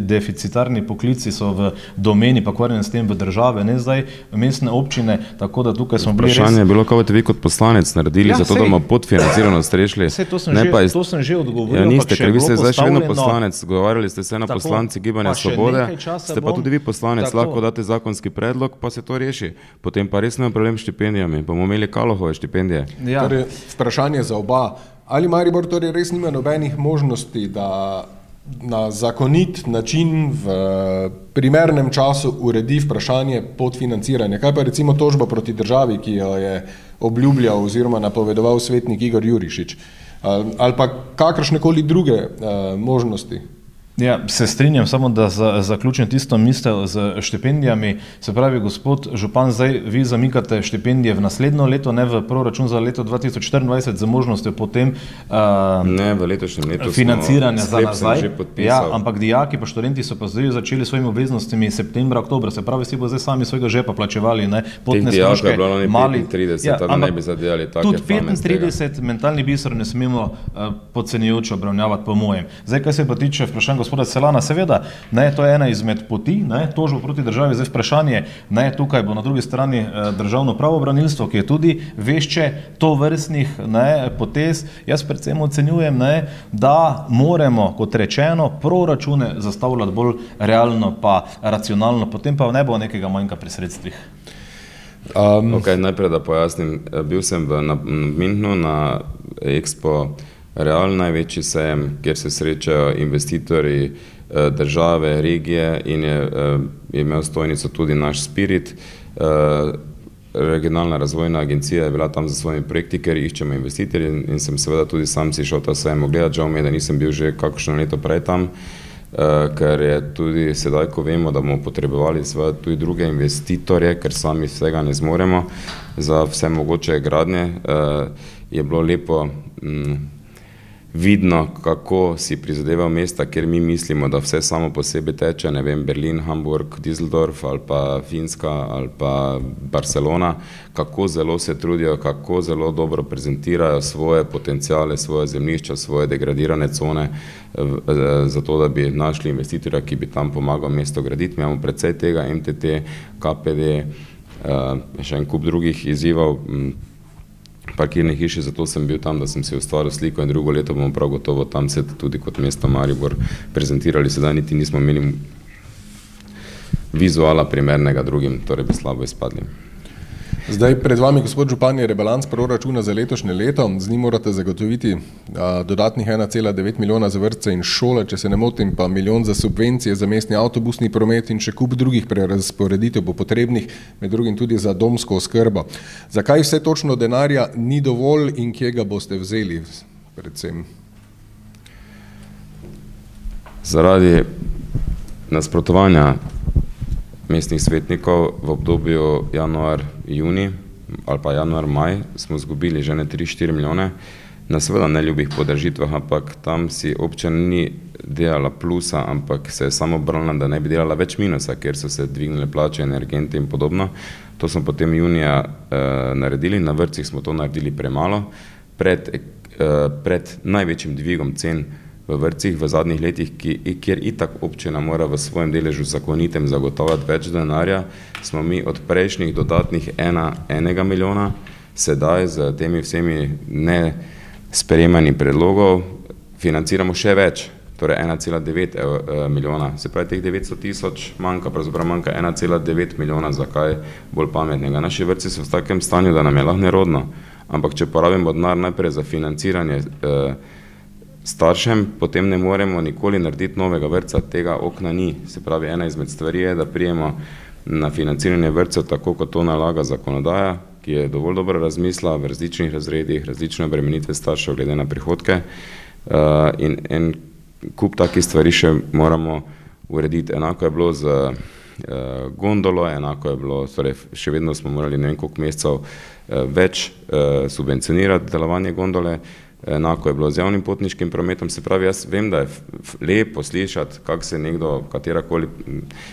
deficitarni poklici so v domeni, pa kvarjen s tem v države, ne zdaj mestne občine, tako da tukaj smo bili. Vprašanje je bilo, kako ste vi kot poslanec naredili, ja, zato sej, da bomo podfinanciranost rešili to sem, že, pa, to sem že odgovoril. Ja, niste, ker vi ste zdaj še vedno poslanec, govorili ste se na tako, poslanci Gibanja Svobode, ste pa bom, tudi vi poslanec, tako, lahko date zakonski predlog, pa se to reši. Potem pa res ne problem s štipendijami, bomo imeli kalohove štipendije. Ja. Torej, vprašanje za oba. Ali Maribor torej res nima nobenih možnosti, da na zakonit način v primernem času uredi vprašanje podfinanciranja? Kaj pa recimo tožba proti državi, ki jo je obljubljal oziroma napovedoval svetnik Igor Jurišič? Ali pa kakršne koli druge možnosti. Ja, se strinjam, samo da za, zaključim tisto misel z štipendijami. Se pravi, gospod Župan, zdaj vi zamikate štipendije v naslednjo leto, ne v proračun za leto 2024, z možnostjo potem uh, ne, v letošnjem letu financiranja za nazaj. Ja, ampak dijaki pa študenti so pa zdaj začeli svojimi obveznostimi septembra, oktobra, se pravi, si bo zdaj sami svojega žepa plačevali, ne potne stroške. Mali 30, ja, tam ne bi zadevali tako. Tudi 35 mentalnih biserov ne smemo uh, podcenjujoče obravnavati, po mojem. Zdaj, kar se pa tiče vprašanja gospoda Celana, seveda, ne, to je ena izmed poti, ne, tožbo proti državi, zdaj vprašanje, ne, tukaj bo na drugi strani eh, državno pravobranilstvo, ki je tudi vešče to vrstnih ne, potez. Jaz predvsem ocenjujem, ne, da moramo, kot rečeno, proračune zastavljati bolj realno pa racionalno, potem pa ne bo nekega manjka pri sredstvih. Um, okay, najprej, da pojasnim, bil sem v Münchnu na Expo Real največji sejem, kjer se srečajo investitorji eh, države, regije in je, eh, je imel stojnico tudi naš Spirit. Eh, regionalna razvojna agencija je bila tam za svojimi projekti, ker iščemo investitorje in, in sem seveda tudi sam si šel ta sejem ogledati, žal mi je, da nisem bil že kakšno leto prej tam, ker je tudi sedaj, ko vemo, da bomo potrebovali seveda tudi druge investitorje, ker sami vsega ne zmoremo za vse mogoče gradnje, je bilo lepo mm, vidno, kako si prizadevajo mesta, kjer mi mislimo, da vse samo po sebi teče, ne vem, Berlin, Hamburg, Düsseldorf ali pa Finska ali pa Barcelona, kako zelo se trudijo, kako zelo dobro prezentirajo svoje potencijale, svoje zemljišča, svoje degradirane cone, zato da bi našli investitorja, ki bi tam pomagal mesto graditi. Mi imamo predvsej tega, MTT, KPD, eh, še en kup drugih izzivov parkirne hiše, zato sem bil tam, da sem si ustvaril sliko in drugo leto bomo prav gotovo tam se tudi kot mesto Maribor prezentirali, sedaj niti nismo imeli vizuala primernega drugim, torej bi slabo izpadli. Zdaj pred vami, gospod Župan, je rebalans proračuna za letošnje leto. Z njim morate zagotoviti a, dodatnih 1,9 milijona za vrtce in šole, če se ne motim, pa milijon za subvencije za mestni avtobusni promet in še kup drugih prerasporeditev bo potrebnih, med drugim tudi za domsko oskrbo. Zakaj vse točno denarja ni dovolj in kje ga boste vzeli predvsem? Zaradi nasprotovanja mestnih svetnikov v obdobju januar-juni ali pa januar-maj smo zgubili že ne 3-4 milijone. Na seveda neljubih podržitvah, ampak tam si občina ni delala plusa, ampak se je samo brala, da ne bi delala več minusa, ker so se dvignile plače, energente in podobno. To smo potem junija eh, naredili, na vrcih smo to naredili premalo, pred, eh, pred največjim dvigom cen v vrcih v zadnjih letih, ki, kjer itak občina mora v svojem deležu zakonitem zagotavljati več denarja, smo mi od prejšnjih dodatnih ena, enega milijona, sedaj z temi vsemi ne sprejemani predlogov financiramo še več, torej 1,9 eh, milijona. Se pravi, teh 900 tisoč manjka, pravzaprav manjka 1,9 milijona, zakaj bolj pametnega. Naši vrci so v takem stanju, da nam je lahko nerodno, ampak če porabimo denar najprej za financiranje eh, staršem, potem ne moremo nikoli narediti novega vrca, tega okna ni. Se pravi, ena izmed stvari je, da prijemo na financiranje vrcev tako, kot to nalaga zakonodaja, ki je dovolj dobro razmisla v različnih razredih, različne obremenitve staršev glede na prihodke uh, in en kup takih stvari še moramo urediti. Enako je bilo z uh, gondolo, enako je bilo, torej še vedno smo morali ne vem koliko mesecev uh, več subvencionirati delovanje gondole, Enako je bilo z javnim potniškim prometom, se pravi, jaz vem, da je lepo slišati, kako se nekdo, katerakoli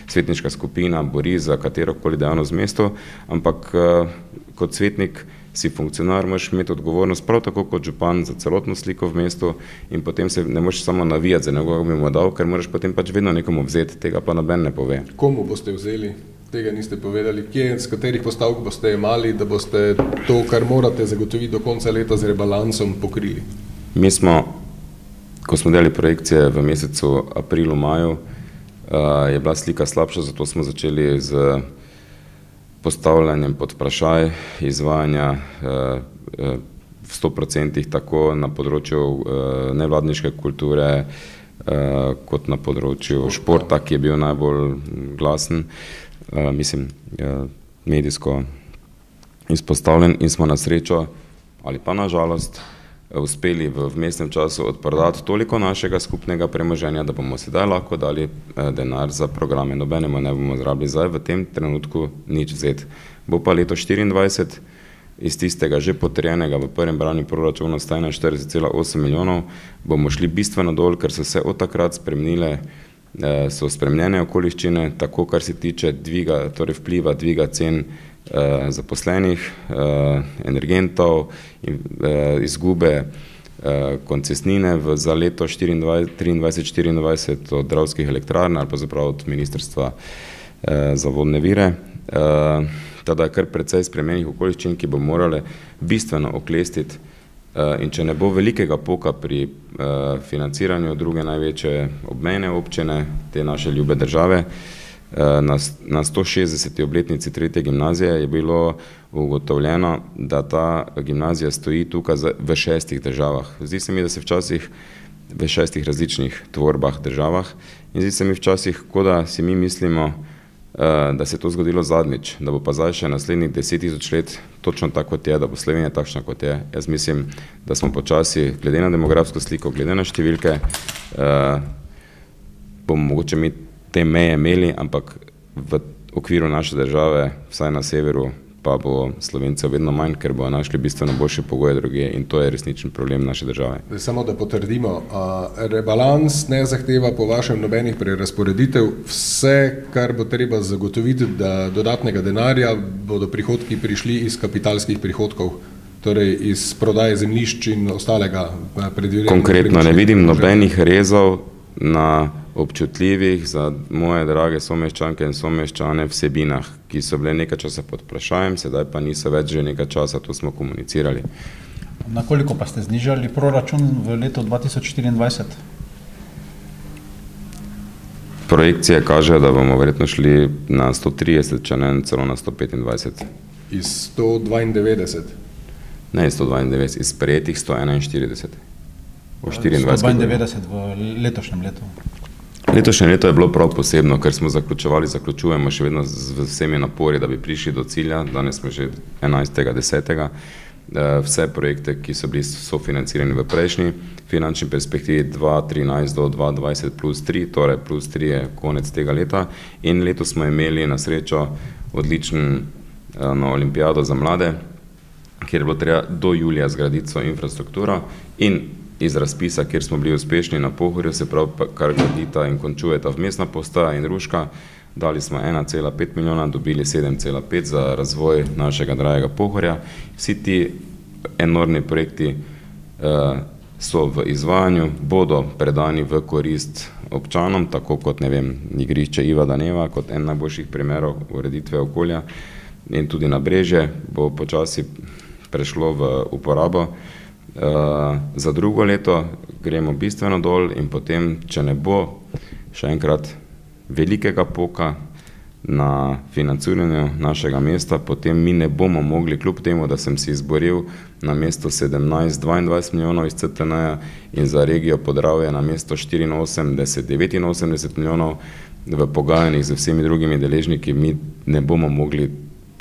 svetniška skupina bori za katerokoli dejavnost v mestu, ampak eh, kot svetnik si funkcionar, moraš imeti odgovornost prav tako kot župan za celotno sliko v mestu in potem se ne moreš samo navijati za nekoga, bi mu dal, ker moraš potem pač vedno nekomu vzeti, tega pa noben ne pove. Komu boste vzeli? Tega niste povedali, kje, z katerih postavk boste imeli, da boste to, kar morate zagotoviti do konca leta z rebalansom, pokrili? Mi smo, ko smo delali projekcije v mesecu aprilu, maju, je bila slika slabša, zato smo začeli z postavljanjem pod vprašaj izvajanja v 100% tako na področju nevladniške kulture, kot na področju športa, ki je bil najbolj glasen. Eh, mislim, uh, medijsko izpostavljen in smo na srečo ali pa na žalost uspeli v mestnem času odprodati toliko našega skupnega premoženja, da bomo sedaj lahko dali denar za programe. Nobenemu ne bomo zrabili zdaj v tem trenutku nič vzeti. Bo pa leto 24 iz tistega že potrjenega v prvem branju proračuna 141,8 milijonov, bomo šli bistveno dol, ker so se od takrat spremenile, so spremenjene okoliščine, tako kar se tiče dviga, torej vpliva dviga cen zaposlenih, energentov in izgube koncesnine v za leto triindvajset, štiriindvajset od Dravskih elektrarn ali pa zapravo od Ministrstva za vodne vire. Tako da je kar precej spremenjenih okoliščin, ki bo morale bistveno oklestiti, in če ne bo velikega poka pri financiranju druge največje obmejne občine te naše ljube države, na na stošestdeseti obletnici tretje gimnazije je bilo ugotovljeno, da ta gimnazija stoji tukaj v šestih državah. Zdi se mi, da se včasih v šestih različnih tvorbah, državah, in zdi se mi včasih, kot da si mi mislimo, da se je to zgodilo zadnjič, da bo pa zdaj še naslednjih deset tisoč let točno tako, kot je, da bo Slovenija takšna, kot je. Jaz mislim, da smo počasi glede na demografsko sliko, glede na številke, bomo mogoče mi te meje imeli, ampak v okviru naše države, vsaj na severu, pa bo Slovencev vedno manj, ker bojo našli bistveno boljše pogoje drugje in to je resničen problem naše države. Samo da potrdimo, rebalans ne zahteva po vašem nobenih prerazporeditev, vse, kar bo treba zagotoviti, da dodatnega denarja, bodo prihodki prišli iz kapitalskih prihodkov, torej iz prodaje zemljišč in ostalega Konkretno ne vidim nobenih rezov na občutljivih, za moje drage someščanke in someščane, vsebinah, ki so bile nekaj časa pod vprašajem, sedaj pa niso več že nekaj časa, to smo komunicirali. Na koliko pa ste znižali proračun v letu dva tisoč štiriindvajset? Projekcije kažejo, da bomo verjetno šli na sto trideset, če ne celo na sto petindvajset. Iz sto dvaindevetdeset? Ne iz sto dvaindevetdeset, iz sprejetih sto enainštirideset. Sto dvaindevetdeset v letošnjem letu. Letošnje leto je bilo prav posebno, ker smo zaključevali, zaključujemo še vedno z vsemi napori, da bi prišli do cilja, danes smo že enajstega desetega. Vse projekte, ki so bili sofinancirani v prejšnji finančni perspektivi dva trinajst do dva dvajset plus tri, torej plus tri je konec tega leta, in letos smo imeli na srečo odličen no, olimpijado za mlade, kjer je bilo treba do julija zgraditi vso infrastrukturo in iz razpisa, kjer smo bili uspešni na Pohorju, se pravi, kar gradita in končujeta vmesna postaja in Ruška, dali smo ena cela pet milijona, dobili sedem cela pet za razvoj našega dragega Pohorja. Vsi ti enormni projekti so v izvajanju, bodo predani v korist občanom, tako kot, ne vem, igrišče Iva Daneva kot en najboljših primerov ureditve okolja in tudi Nabrežje bo počasi prešlo v uporabo. Za drugo leto gremo bistveno dol in potem, če ne bo še enkrat velikega poka na financiranju našega mesta, potem mi ne bomo mogli, kljub temu da sem si izboril namesto sedemnajst dvaindvajset milijonov iz CTN-ja in za regijo Podravje namesto štiriinosemdeset devetinosemdeset milijonov, v pogajanjih z vsemi drugimi deležniki mi ne bomo mogli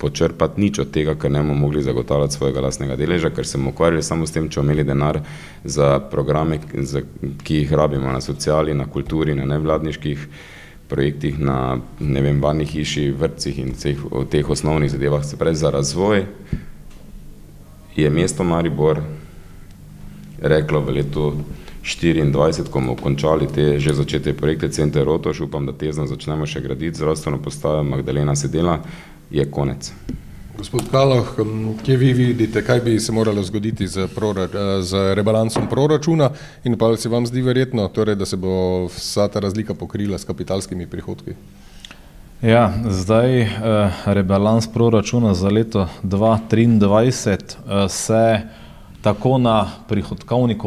počrpati nič od tega, ker ne bomo mogli zagotavljati svojega lastnega deleža, ker se bomo ukvarjali samo s tem, če bomo imeli denar za programe, za ki jih rabimo na sociali, na kulturi, na nevladniških projektih, na, ne vem, Barni hiši, vrtcih in vseh teh osnovnih zadevah, se pravi za razvoj je mesto Maribor reklo v letu štiriindvajset, ko bomo končali te že začete projekte, Center Rotovž, upam, da tezno začnemo še graditi zdravstveno postajo Magdalena Sedela, je konec. Gospod Kaloh, kje vi vidite, kaj bi se moralo zgoditi s z rebalansom proračuna in pa se vam zdi verjetno, torej da se bo vsa ta razlika pokrila s kapitalskimi prihodki? Ja, zdaj rebalans proračuna za leto dva triindvajset se tako na prihodkovni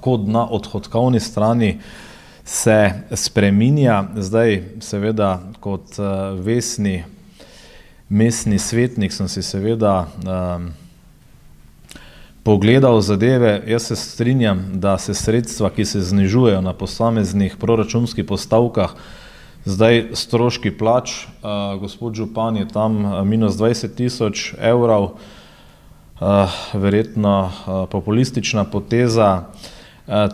kot na odhodkovni strani se spreminja, zdaj seveda kot vestni mestni svetnik sem si seveda pogledal zadeve, jaz se strinjam, da se sredstva, ki se znižujejo na posameznih proračunskih postavkah, zdaj stroški plač, gospod župan je tam minus dvajset tisoč evrov, uh, verjetno uh, populistična poteza. Uh,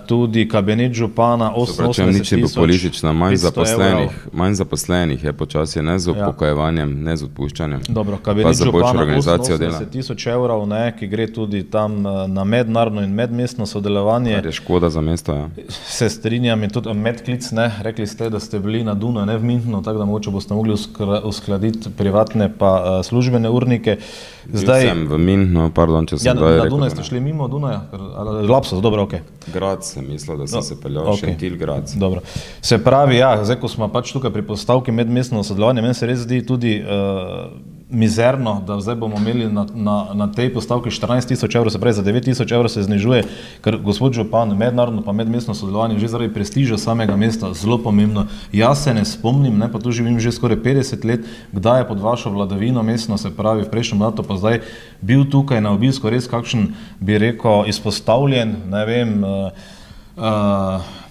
tudi kabinet župana 88 tisoč. Nič je politična, manj zaposlenih, manj zaposlenih je počasi ne z ja. upokojevanjem, ja. ne z odpuščanjem. Dobro, kabinet župana 88 tisoč evrov, ne, ki gre tudi tam na mednarodno in medmestno sodelovanje. Kar je škoda za mesto. Ja. Se strinjam in tudi medklic, ne, rekli ste, da ste bili na Dunu, ne v Minhnu, tako da mogoče boste mogli uskladiti privatne pa uh, službene urnike. Zdaj sem v Minhnu, pardon, če sem ja, na, na Dunaj ste šli mimo Dunaja, Lapsos, dobro, ok grad, sem mislil, da sem no, se peljal okay. še til grad. Dobro. Se pravi, ja, zdaj, ko smo pač tukaj pri postavki medmestno sodelovanje, meni se res zdi tudi uh, mizerno, da zdaj bomo imeli na, na, na tej postavki 14 tisoč evrov, se pravi za 9 tisoč evrov se znižuje, ker gospod Župan, mednarodno pa medmestno sodelovanje, že zaradi prestiža samega mesta, zelo pomembno. Jaz se ne spomnim, ne, pa tu živim že skoraj 50 let, kdaj je pod vašo vladavino mestno, se pravi v prejšnjem mandatu, pa zdaj bil tukaj na obisku res kakšen, bi rekel, izpostavljen, ne vem, uh, uh,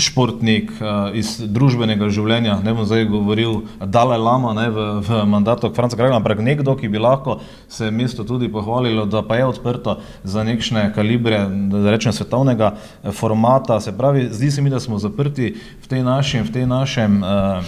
športnik uh, iz družbenega življenja, ne bom zdaj govoril Dalaj Lama ne, v, v mandatu Franca Krajla, ampak nekdo, ki bi lahko se mesto tudi pohvalilo, da pa je odprto za nekšne kalibre, da rečem, svetovnega eh, formata. Se pravi, zdi se mi, da smo zaprti v tej našem, v tej našem uh,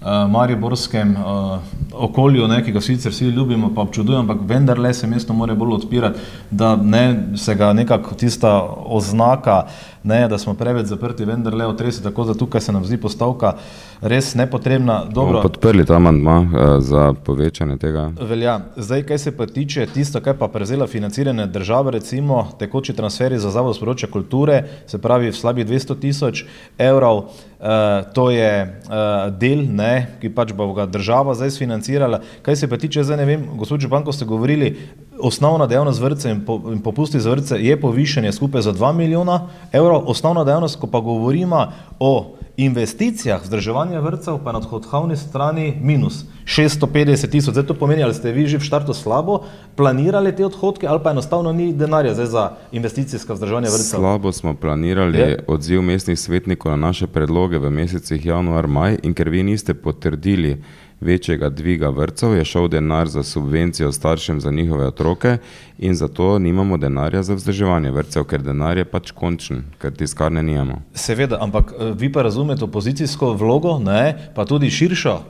uh, mariborskem uh, okolju, ne, ki ga sicer vsi ljubimo, pa občudujemo, ampak vendarle se mesto mora bolj odpirati, da ne se ga nekako tista oznaka, ne, da smo preveč zaprti, vendarle otresi, tako da tukaj se nam zdi postavka res nepotrebna. Dobro. Podprli ta amandma uh, za povečanje tega. Velja. Zdaj, kaj se pa tiče tisto, kaj pa prezela financiranje države, recimo tekoči transferi za zavod z področja kulture, se pravi v slabih 200 tisoč evrov, uh, to je uh, del, ne, ki pač bo ga država zdaj financirala. Kaj se pa tiče, zdaj ne vem, gospod Župan, ko ste govorili, osnovna dejavnost vrtce in, po, in popusti za vrtce je povišanje skupaj za 2 milijona evrov, osnovna dejavnost, ko pa govorimo o investicijah vzdrževanja vrtcev, pa na odhodkovni strani minus 650 tisoč. Zdaj to pomeni, ali ste vi že v štartu slabo planirali te odhodke, ali pa enostavno ni denarja zdaj za investicijska vzdrževanja vrtcev? Slabo smo planirali je. odziv mestnih svetnikov na naše predloge v mesecih januar, maj in ker vi niste potrdili večjega dviga vrtcev, je šel denar za subvencijo staršem za njihove otroke in zato nimamo denarja za vzdrževanje vrtcev, ker denar je pač končen, ker tiskarne nijemo. Seveda, ampak eh, vi pa razumete opozicijsko vlogo, ne, pa tudi širšo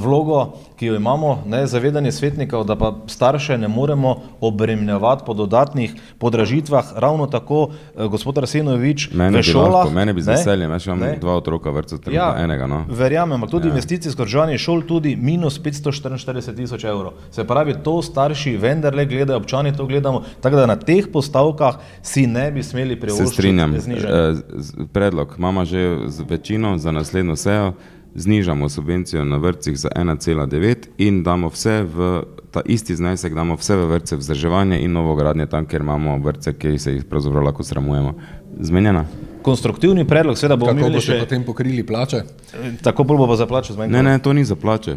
vlogo, ki jo imamo, ne, zavedanje svetnikov, da pa starše ne moremo obremenjevati po dodatnih podražitvah, ravno tako uh, gospod Arsenovič v šolah. Mene bi z veseljem, jaz imam ne. dva otroka, vrtca, tri ja, enega. No. Verjamem, tudi ja. investicijsko držanje šol tudi minus 544 tisoč evrov. Se pravi, to starši vendarle gledajo, občani to gledamo, tako da na teh postavkah si ne bi smeli privoščiti. Se strinjam, e, predlog imamo že z večino za naslednjo sejo znižamo subvencijo na vrtcih za 1,9 in damo vse v ta isti znesek, damo vse v vrtce vzdrževanje in novogradnje tam, ker imamo vrtce, ki se jih pravzaprav lahko sramujemo. Zmenjena? Konstruktivni predlog, seveda bomo imeli še... Potem pokrili plače? Tako bolj bo pa za plače zmanjkalo. Ne, ne, to ni za plače.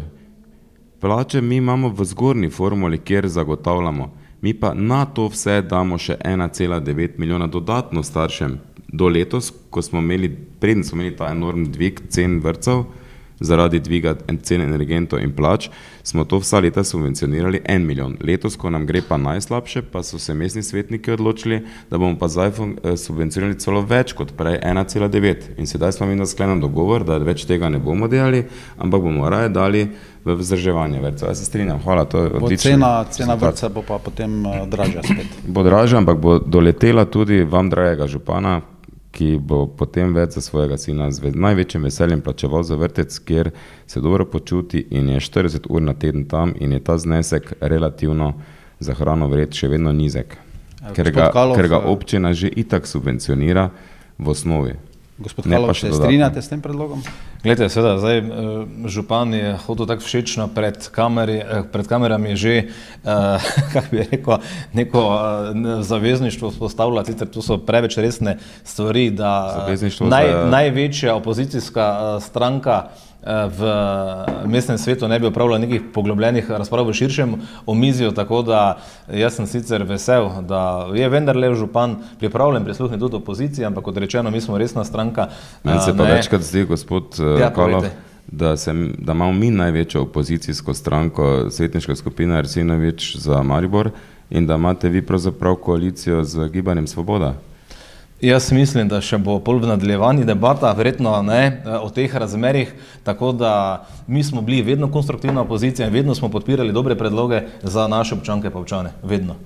Plače mi imamo v zgornji formuli, kjer zagotavljamo. Mi pa na to vse damo še 1,9 milijona dodatno staršem. Do letos, ko smo imeli, predtem smo imeli ta enormni dvig cen vrtcev, zaradi dviga cen energentov in plač, smo to vsa leta subvencionirali en milijon. Letos, ko nam gre pa najslabše, pa so se mestni svetniki odločili, da bomo pa zdaj eh, subvencionirali celo več kot prej 1,9. In sedaj smo mi na sklenem dogovor, da več tega ne bomo delali, ampak bomo raje dali v vzdrževanje vrtcev. Jaz se strinjam, hvala, to je odlično. Cena, cena vrtca bo pa potem uh, dražja spet. Bo dražja, ampak bo doletela tudi vam, dragega župana, ki bo potem več za svojega sina z največjim veseljem plačeval za vrtec, kjer se dobro počuti in je 40 ur na teden tam in je ta znesek relativno za hrano vred še vedno nizek, ker ga, ker ga občina že itak subvencionira v osnovi. Gospod Kalov, se strinjate s tem predlogom? Glede, seveda, zdaj eh, župan je hodil tako všečno pred, kameri, eh, pred kamerami že, eh, kako bi rekel, neko eh, zavezništvo vzpostavljati, sicer tu so preveč resne stvari, da naj, za... največja opozicijska stranka v mestnem svetu ne bi upravljal nekih poglobljenih razprav v širšem omizju, tako da jaz sem sicer vesel, da je vendarle župan pripravljen prisluhniti tudi opoziciji, ampak kot rečeno, mi smo resna stranka. Meni se pa ne... večkrat zdi, gospod ja, Kolov, da, sem, da imamo mi največjo opozicijsko stranko, svetniška skupina Arsinovič za Maribor, in da imate vi pravzaprav koalicijo z gibanjem Svoboda. Jaz mislim, da še bo pol v nadaljevanju debata, verjetno ne o teh razmerih, tako da mi smo bili vedno konstruktivna opozicija in vedno smo podpirali dobre predloge za naše občanke pa občane, vedno.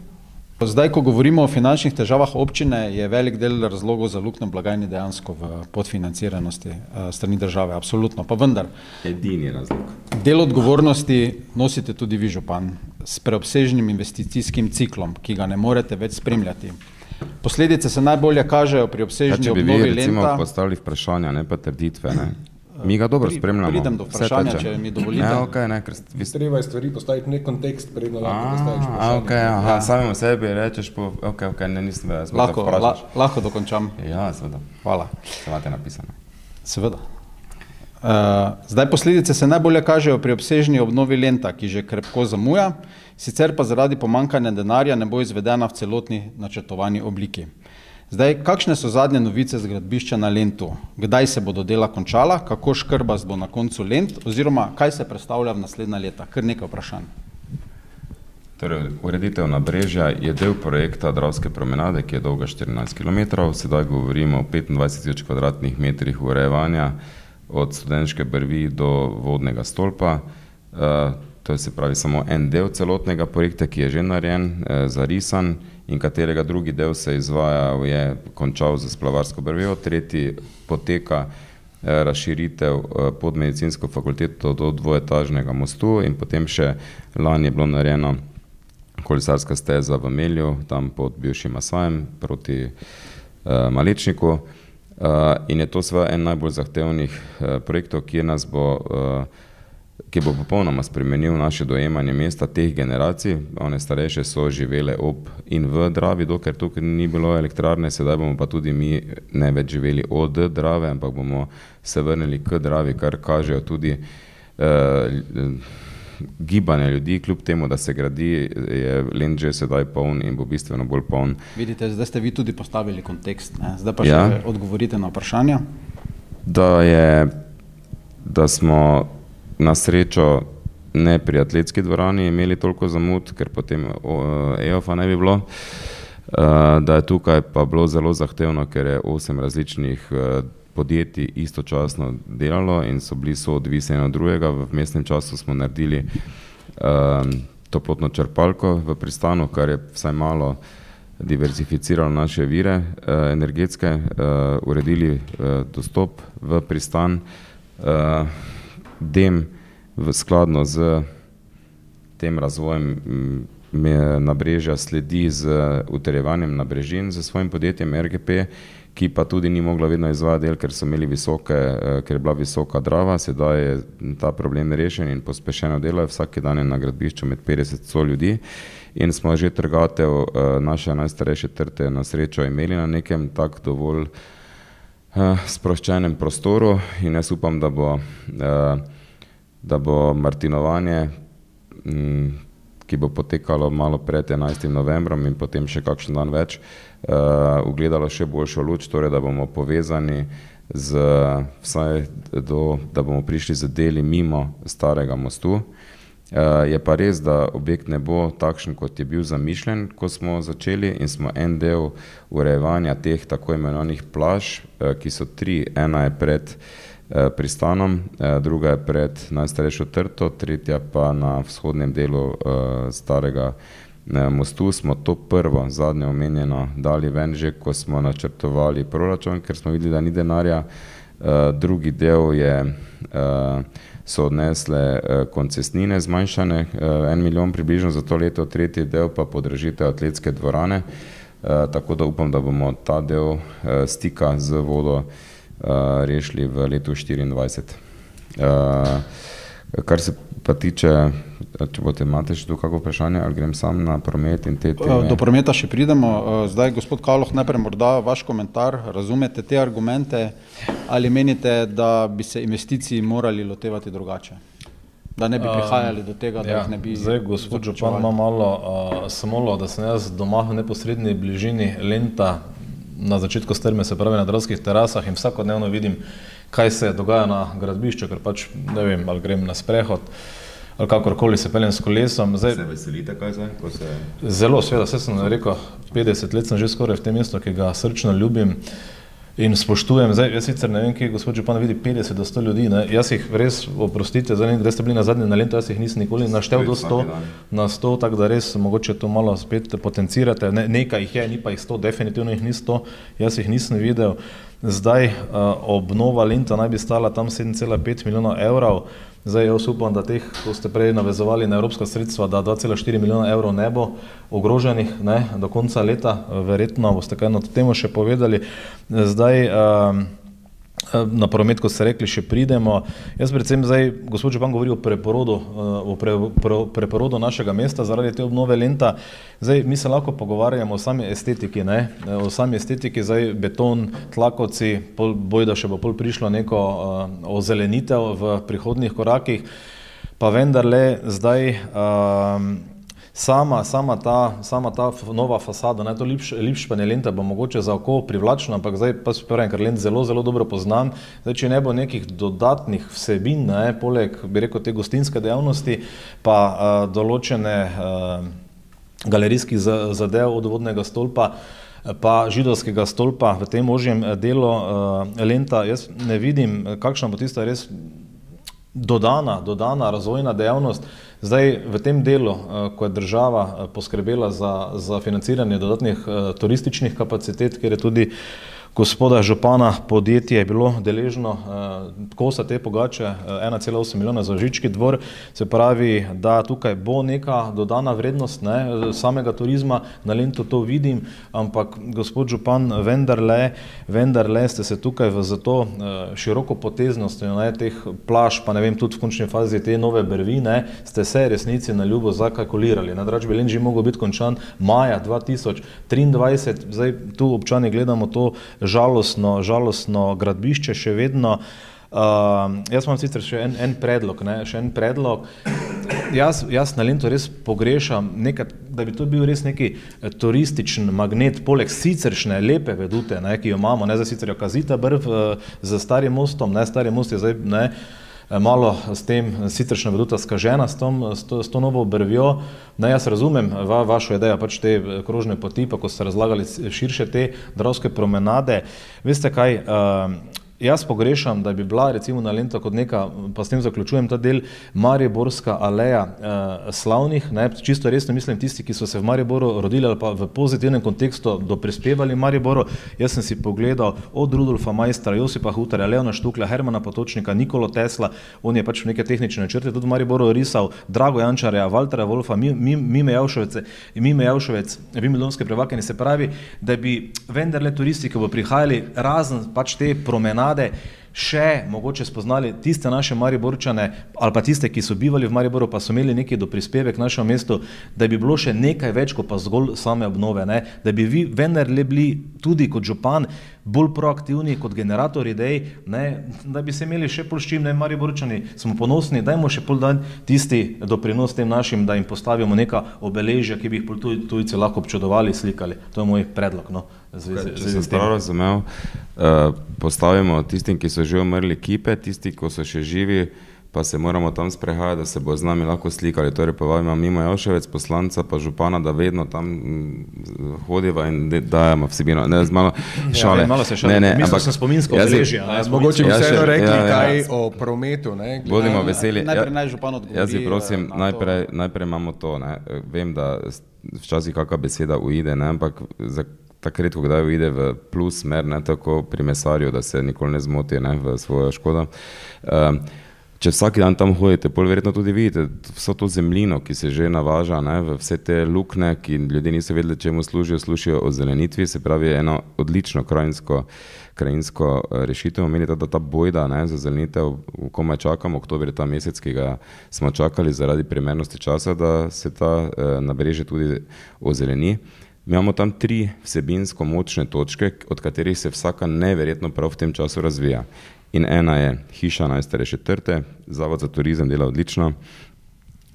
Zdaj, ko govorimo o finančnih težavah občine, je velik del razlogov za luknjo blagajni dejansko v podfinanciranosti uh, strani države, absolutno. Pa vendar. Edini razlog. Del odgovornosti nosite tudi vi, župan, s preobsežnim investicijskim ciklom, ki ga ne morete več spremljati. Posledice se najbolje kažejo pri obsežni obnovi lenta. Če bi vi recimo postavili vprašanja, ne pa trditve, ne? Mi ga dobro spremljamo. Pridem do vprašanja, če mi dovolite. Ne, okay, ne, ker vi... Treba je stvari postaviti v nek kontekst, predno lahko postaviš vprašanje. Okay, aha, ja. Samemu sebi rečeš, po, ok, ok, ne, nisem več. Lahko, la, lahko dokončam. Ja, seveda. Hvala. Se imate napisano. Seveda. Uh, zdaj posledice se najbolje kažejo pri obsežni obnovi lenta, ki že krepko zamuja, sicer pa zaradi pomankanja denarja ne bo izvedena v celotni načrtovani obliki. Zdaj, kakšne so zadnje novice z gradbišča na Lentu? Kdaj se bodo dela končala, kako škrba bo na koncu Lent, oziroma kaj se predstavlja v naslednja leta? Kar nekaj vprašanj. Torej, ureditev na Brežja je del projekta Dravske promenade, ki je dolga 14 km. Sedaj govorimo o 25 tisoč metrih urejevanja od studenške brvi do vodnega stolpa. Uh, to je se pravi samo en del celotnega projekta, ki je že narejen, uh, zarisan in katerega drugi del se izvaja, je končal za splavarsko brvjo, tretji poteka eh, razširitev eh, pod medicinsko fakulteto do dvoetažnega mostu in potem še lani je bilo narejeno kolesarska steza v Melju, tam pod bivšim Masajem proti uh, Malečniku uh, in je to sve en najbolj zahtevnih uh, projektov, ki nas bo uh, ki bo popolnoma spremenil naše dojemanje mesta teh generacij. One starejše so živele ob in v Dravi, dokler tukaj ni bilo elektrarne, sedaj bomo pa tudi mi ne več živeli od Drave, ampak bomo se vrnili k Dravi, kar kažejo tudi eh, gibanje ljudi, kljub temu, da se gradi, je Lend že sedaj poln in bo bistveno bolj poln. Vidite, zdaj ste vi tudi postavili kontekst, ne? zdaj pa še ja. odgovorite na vprašanja. Da je, da smo na srečo ne pri atletski dvorani imeli toliko zamud, ker potem EOF-a ne bi bilo, eh, da je tukaj pa bilo zelo zahtevno, ker je osem različnih eh, podjetij istočasno delalo in so bili soodvisni od drugega. V mestnem času smo naredili um, toplotno črpalko v pristanu, kar je vsaj malo diversificiralo naše vire energetske, uredili dostop v pristan. Dem v skladno z tem razvojem nabrežja sledi z utrjevanjem nabrežin za svojim podjetjem RGP, ki pa tudi ni mogla vedno izvajati del, ker so imeli visoke, eh, ker je bila visoka drava, sedaj je ta problem rešen in pospešeno delo, vsak dan je na gradbišču med 50 ljudi. In smo že trgatev eh, naše najstarejše trte na srečo imeli na nekem tak dovolj uh, sproščenem prostoru in jaz upam, da bo uh, da bo Martinovanje, mm, ki bo potekalo malo pred 11. novembrom in potem še kakšen dan več, uh, ugledalo še boljšo luč, torej da bomo povezani z vsaj do, da bomo prišli z deli mimo starega mostu. Uh, je pa res, da objekt ne bo takšen, kot je bil zamišljen, ko smo začeli in smo en del urejevanja teh tako imenovanih plaž, uh, ki so tri, ena je pred uh, Eh, pristanom, eh, druga je pred najstarejšo trto, tretja pa na vzhodnem delu eh, starega mostu. Smo to prvo, zadnje omenjeno, dali ven že, ko smo načrtovali proračun, ker smo videli, da ni denarja. Drugi del je, so odnesle koncesnine zmanjšane, en milijon približno za to leto, tretji del pa podražitev atletske dvorane, tako da upam, da bomo ta del stika z vodo rešili v letu 2024. Uh, kar se pa tiče, če boste imate še tu kakšno vprašanje, ali grem sam na promet in te teme. Do prometa še pridemo. Zdaj, gospod Kaloh, najprej morda vaš komentar. Razumete te argumente ali menite, da bi se investiciji morali lotevati drugače? Da ne bi prihajali do tega, da ja, jih ne bi. Zdaj, gospod Župan, ima malo uh, samo, da sem jaz doma v neposrednji bližini Lenta, na začetku strme, se pravi na dravskih terasah in vsakodnevno vidim, kaj se dogaja na gradbišču, ker pač ne vem, ali grem na sprehod ali kakorkoli se peljem s kolesom. Zdaj, se veselite, kaj zdaj? Se... Zelo, seveda, vse sem rekel, 50 let sem že skoraj v tem mestu, ki ga srčno ljubim. In spoštujem, zdaj jaz sicer ne vem, kje gospod Župan vidi 50 do 100 ljudi, ne? jaz jih res, oprostite, zdaj ne, ste bili na zadnji na lento, jaz jih nisem nikoli naštel do 100, na 100, tako da res mogoče to malo spet potencirate, ne, nekaj jih je, ni pa jih 100, definitivno jih ni 100, jaz jih nisem videl. Zdaj uh, obnova lenta naj bi stala tam 7,5 milijona evrov, Zdaj, jaz upam, da teh, ko ste prej navezovali na evropska sredstva, da 2,4 milijona evrov ne bo ogroženih ne, do konca leta, verjetno boste kaj na to temo še povedali. Zdaj, um, na promet, ko ste rekli, še pridemo. Jaz predvsem zdaj, gospod Župan govori o preporodu, eh, o pre, pre, preporodu našega mesta zaradi te obnove lenta. Zdaj, mi se lahko pogovarjamo o sami estetiki, ne? Eh, o sami estetiki, zdaj beton, tlakovci, boj, da še bo pol prišlo neko uh, ozelenitev v prihodnih korakih, pa vendarle zdaj uh, sama, sama, ta, sama ta nova fasada, ne, to lipšpanje lente bo mogoče za oko privlačno, ampak zdaj pa se pravim, ker lent zelo, zelo dobro poznam, zdaj, če ne bo nekih dodatnih vsebin, ne, poleg, bi rekel, te gostinske dejavnosti, pa a, določene a, galerijskih zadev od vodnega stolpa, pa židovskega stolpa v tem ožjem delu lenta, jaz ne vidim, kakšna bo tista res dodana, dodana razvojna dejavnost. Zdaj, v tem delu, eh, ko je država eh, poskrbela za, za financiranje dodatnih eh, turističnih kapacitet, ker je tudi gospoda župana podjetje je bilo deležno uh, kosa te pogače, uh, 1,8 milijona za Žički dvor, se pravi, da tukaj bo neka dodana vrednost ne, samega turizma, na Lentu to vidim, ampak gospod župan, vendarle, vendarle ste se tukaj v zato uh, široko poteznostjo ne, teh plaž, pa ne vem, tudi v končni fazi te nove brvine, ste se resnici na ljubo zakalkulirali. Na dražbi Len že mogel biti končan maja 2023, zdaj tu občani gledamo to žalostno, žalostno gradbišče še vedno. Uh, jaz imam sicer še en, en predlog. Ne, še en predlog. Jaz, jaz na Lendu res pogrešam, nekaj, da bi to bil res neki eh, turističen magnet, poleg siceršne lepe vedute, ne, ki jo imamo, ne za sicer jo kazita brv uh, z starim mostom, ne stari most je zdaj ne, eh, malo s tem siceršna veduta skažena, s, tom, s, to, s to novo brvjo. Ne, jaz razumem va, vašo idejo, pač te krožne poti, pa ko ste razlagali širše te dravske promenade. Veste kaj? Uh, Jaz pogrešam, da bi bila recimo na Lento kot neka, pa s tem zaključujem ta del, Mariborska aleja eh, slavnih, ne, čisto resno mislim tisti, ki so se v Mariboru rodili ali pa v pozitivnem kontekstu doprispevali Mariboru. Jaz sem si pogledal od Rudolfa Majstra, Josipa Hutarja, Leona Štukla, Hermana Potočnika, Nikolo Tesla, on je pač v neke tehnične načrte tudi v Mariboru risal, Drago Jančarja, Valtera Wolfa, Mime Javšovece, Mime Javšovec, Vimilonske prevakanje, se pravi, da bi vendarle turisti, ki bo prihajali razen pač te promenade, promenade še mogoče spoznali tiste naše Mariborčane ali pa tiste, ki so bivali v Mariboru, pa so imeli neki do prispeve k našemu mestu, da bi bilo še nekaj več kot pa zgolj same obnove, ne? da bi vi vendar le bili tudi kot župan bolj proaktivni kot generator idej, ne? da bi se imeli še pol s čim, ne Mariborčani, smo ponosni, dajmo še pol dan tisti doprinos tem našim, da jim postavimo neka obeležja, ki bi jih tujci lahko občudovali, slikali. To je moj predlog. No? Če sem prav razumel, uh, postavimo tistim, ki so že umrli, kipe, tisti, ki so še živi, pa se moramo tam sprehajati, da se bo z nami lahko slikali. Torej, povabimo mimo Joševec, poslanca, pa župana, da vedno tam mm, hodiva in dajemo vsebino. Ne, malo ja, šale. Ja, malo se šale. Ne, ne, ampak sem spominsko obeležje. Mogoče bi vseeno rekli ja, ja, kaj ja. o prometu. Ne, Bodimo veseli. Najprej naj župan odgovori. Jaz bi prosim, eh, najprej, najprej imamo to. Ne. Vem, da včasih kakšna beseda uide, ne, ampak za tako redko kdaj uide v plus smer, ne tako pri mesarju, da se nikoli ne zmoti ne, v svojo škodo. Um, če vsak dan tam hodite, pol verjetno tudi vidite vso to zemljino, ki se že navaža, ne, v vse te lukne, ki ljudje niso vedeli, čemu služijo, služijo o zelenitvi, se pravi eno odlično krajinsko, krajinsko eh, rešitev. Menite, da ta bojda ne, za zelenitev, komaj čakamo, oktober je ta mesec, ki ga smo čakali zaradi primernosti časa, da se ta eh, nabreže tudi ozeleni. Imamo tam tri vsebinsko močne točke, od katerih se vsaka neverjetno prav v tem času razvija. In ena je hiša najstarejše trte, Zavod za turizem dela odlično,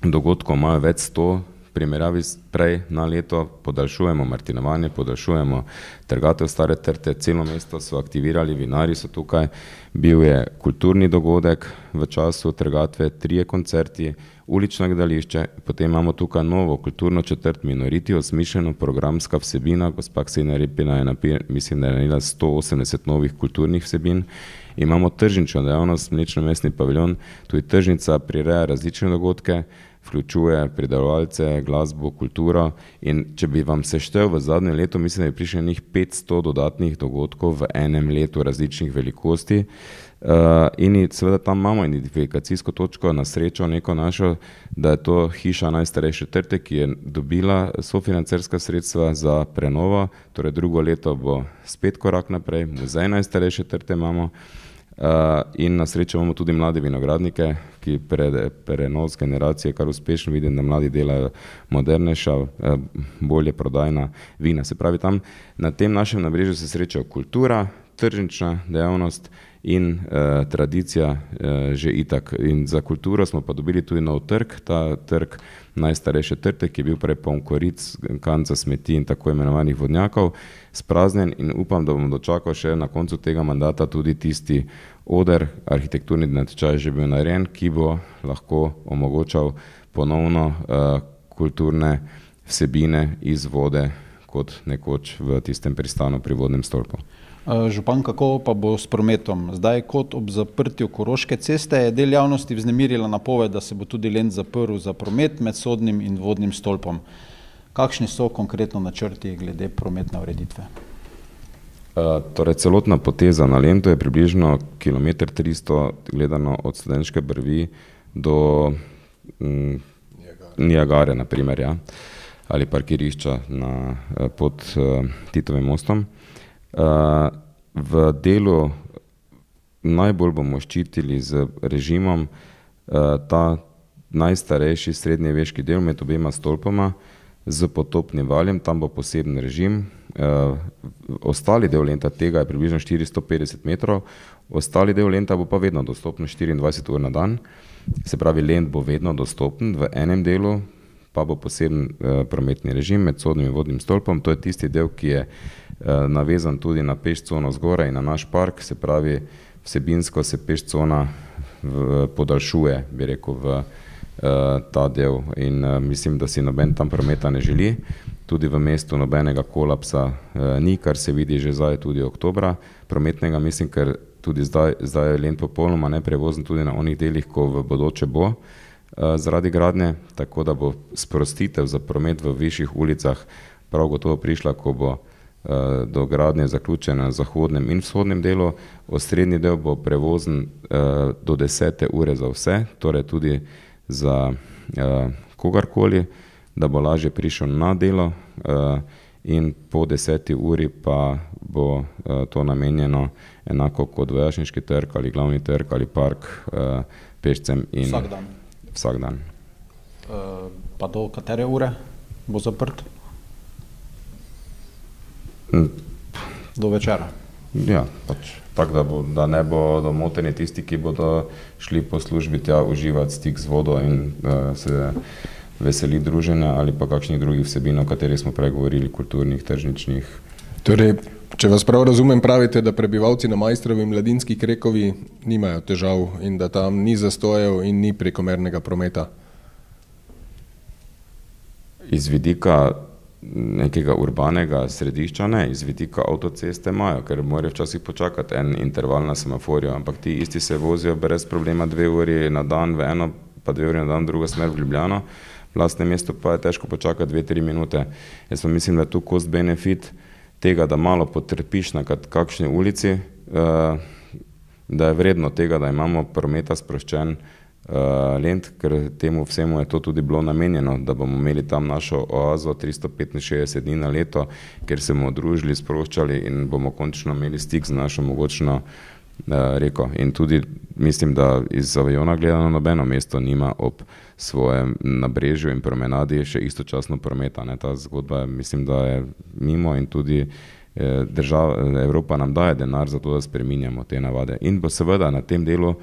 dogodkov imajo več sto, primerjavi s prej na leto podaljšujemo martinovanje, podaljšujemo trgatev stare trte, celo mesto so aktivirali, vinari so tukaj, bil je kulturni dogodek v času trgatve, trije koncerti, ulično gledališče, potem imamo tukaj novo kulturno četrt minoriti, osmišljeno programska vsebina, gospa Ksenija Repina je napir, mislim, da je naredila 180 novih kulturnih vsebin, imamo tržnično dejavnost, mlečno mestni paviljon, tudi tržnica prireja različne dogodke, vključuje pridelovalce, glasbo, kulturo. In če bi vam seštel v zadnjem letu, mislim, da je prišlo njih 500 dodatnih dogodkov v enem letu različnih velikosti. Uh, in seveda tam imamo identifikacijsko točko na srečo neko našo, da je to hiša najstarejše trte, ki je dobila sofinancerska sredstva za prenovo, torej drugo leto bo spet korak naprej, muzej najstarejše trte imamo, Uh, in na srečo imamo tudi mlade vinogradnike, ki pre, prenos generacije kar uspešno vidim, da mladi delajo modernejša, uh, bolje prodajna vina. Se pravi, tam na tem našem nabrežju se srečajo kultura, tržnična dejavnost in uh, tradicija uh, že itak. In za kulturo smo pa dobili tudi nov trg, ta trg najstarejše trte, ki je bil prej poln koric, kanca smeti in tako imenovanih vodnjakov, spraznjen in upam, da bomo dočakal še na koncu tega mandata tudi tisti oder, arhitekturni natečaj že bil narejen, ki bo lahko omogočal ponovno uh, kulturne vsebine iz vode kot nekoč v tistem pristanu pri vodnem stolpu. Eh, župan, kako pa bo s prometom? Zdaj, kot ob zaprtju Koroške ceste, je del javnosti vznemirila napoved, da se bo tudi Lend zaprl za promet med sodnim in vodnim stolpom. Kakšni so konkretno načrti glede prometne ureditve? Uh, torej, celotna poteza na Lendu je približno km 300 gledano od Studenčke brvi do mm, Niagare, naprimer, ja, ali parkirišča na, pod uh, Titovim mostom. Uh, v delu najbolj bomo ščitili z režimom uh, ta najstarejši srednjeveški del med obema stolpoma z potopnim valjem, tam bo poseben režim. Uh, ostali del lenta tega je približno 450 metrov, ostali del lenta bo pa vedno dostopen 24 ur na dan. Se pravi, lent bo vedno dostopen v enem delu, pa bo poseben uh, prometni režim med sodnim in vodnim stolpom. To je tisti del, ki je uh, navezan tudi na pešcono zgoraj in na naš park, se pravi, vsebinsko se pešcona podaljšuje, bi rekel, v uh, ta del in uh, mislim, da si noben tam prometa ne želi. Tudi v mestu nobenega kolapsa ni, kar se vidi že zdaj tudi oktobra prometnega, mislim, ker tudi zdaj, zdaj je lent popolnoma neprevozen tudi na onih delih, ko v bodoče bo. Eh, zaradi gradnje, tako da bo sprostitev za promet v višjih ulicah prav gotovo prišla, ko bo eh, do gradnje zaključena na zahodnem in vzhodnem delu. Osrednji del bo prevozen eh, do desete ure za vse, torej tudi za kogarkoli, da bo lažje prišel na delo in po deseti uri pa bo to namenjeno enako kot vojašniški trg ali glavni trg ali park pešcem in vsak dan vsak dan. Pa do katere ure bo zaprt? Hm. Do večera. Ja, pač tako, da, bo, da ne bodo moteni tisti, ki bodo šli po službi tja uživati stik z vodo in uh, se veseli druženja ali pa kakšnih drugih vsebin, o katerih smo pregovorili, kulturnih, tržničnih. Torej, Če vas prav razumem, pravite, da prebivalci na Majstrovi in Mladinski krekovi nimajo težav in da tam ni zastojev in ni prekomernega prometa. Iz vidika nekega urbanega središča ne, iz vidika avtoceste imajo, ker morajo včasih počakati en interval na semaforju, ampak ti isti se vozijo brez problema dve uri na dan v eno, pa dve uri na dan v drugo smer v Ljubljano, vlastne mesto pa je težko počakati dve, tri minute. Jaz pa mislim, da je tu cost benefit, tega, da malo potrpiš na kakšni ulici, uh, da je vredno tega, da imamo prometa sproščen lent, ker temu vsemu je to tudi bilo namenjeno, da bomo imeli tam našo oazo 365 dni na leto, ker se bomo družili, sproščali in bomo končno imeli stik z našo mogočno uh, reko. In tudi mislim, da iz aviona gledano nobeno mesto nima ob svojem nabrežju in promenadi še istočasno prometa. Ne. Ta zgodba mislim, da je mimo in tudi eh, država, Evropa nam daje denar za to, da spreminjamo te navade. In bo seveda na tem delu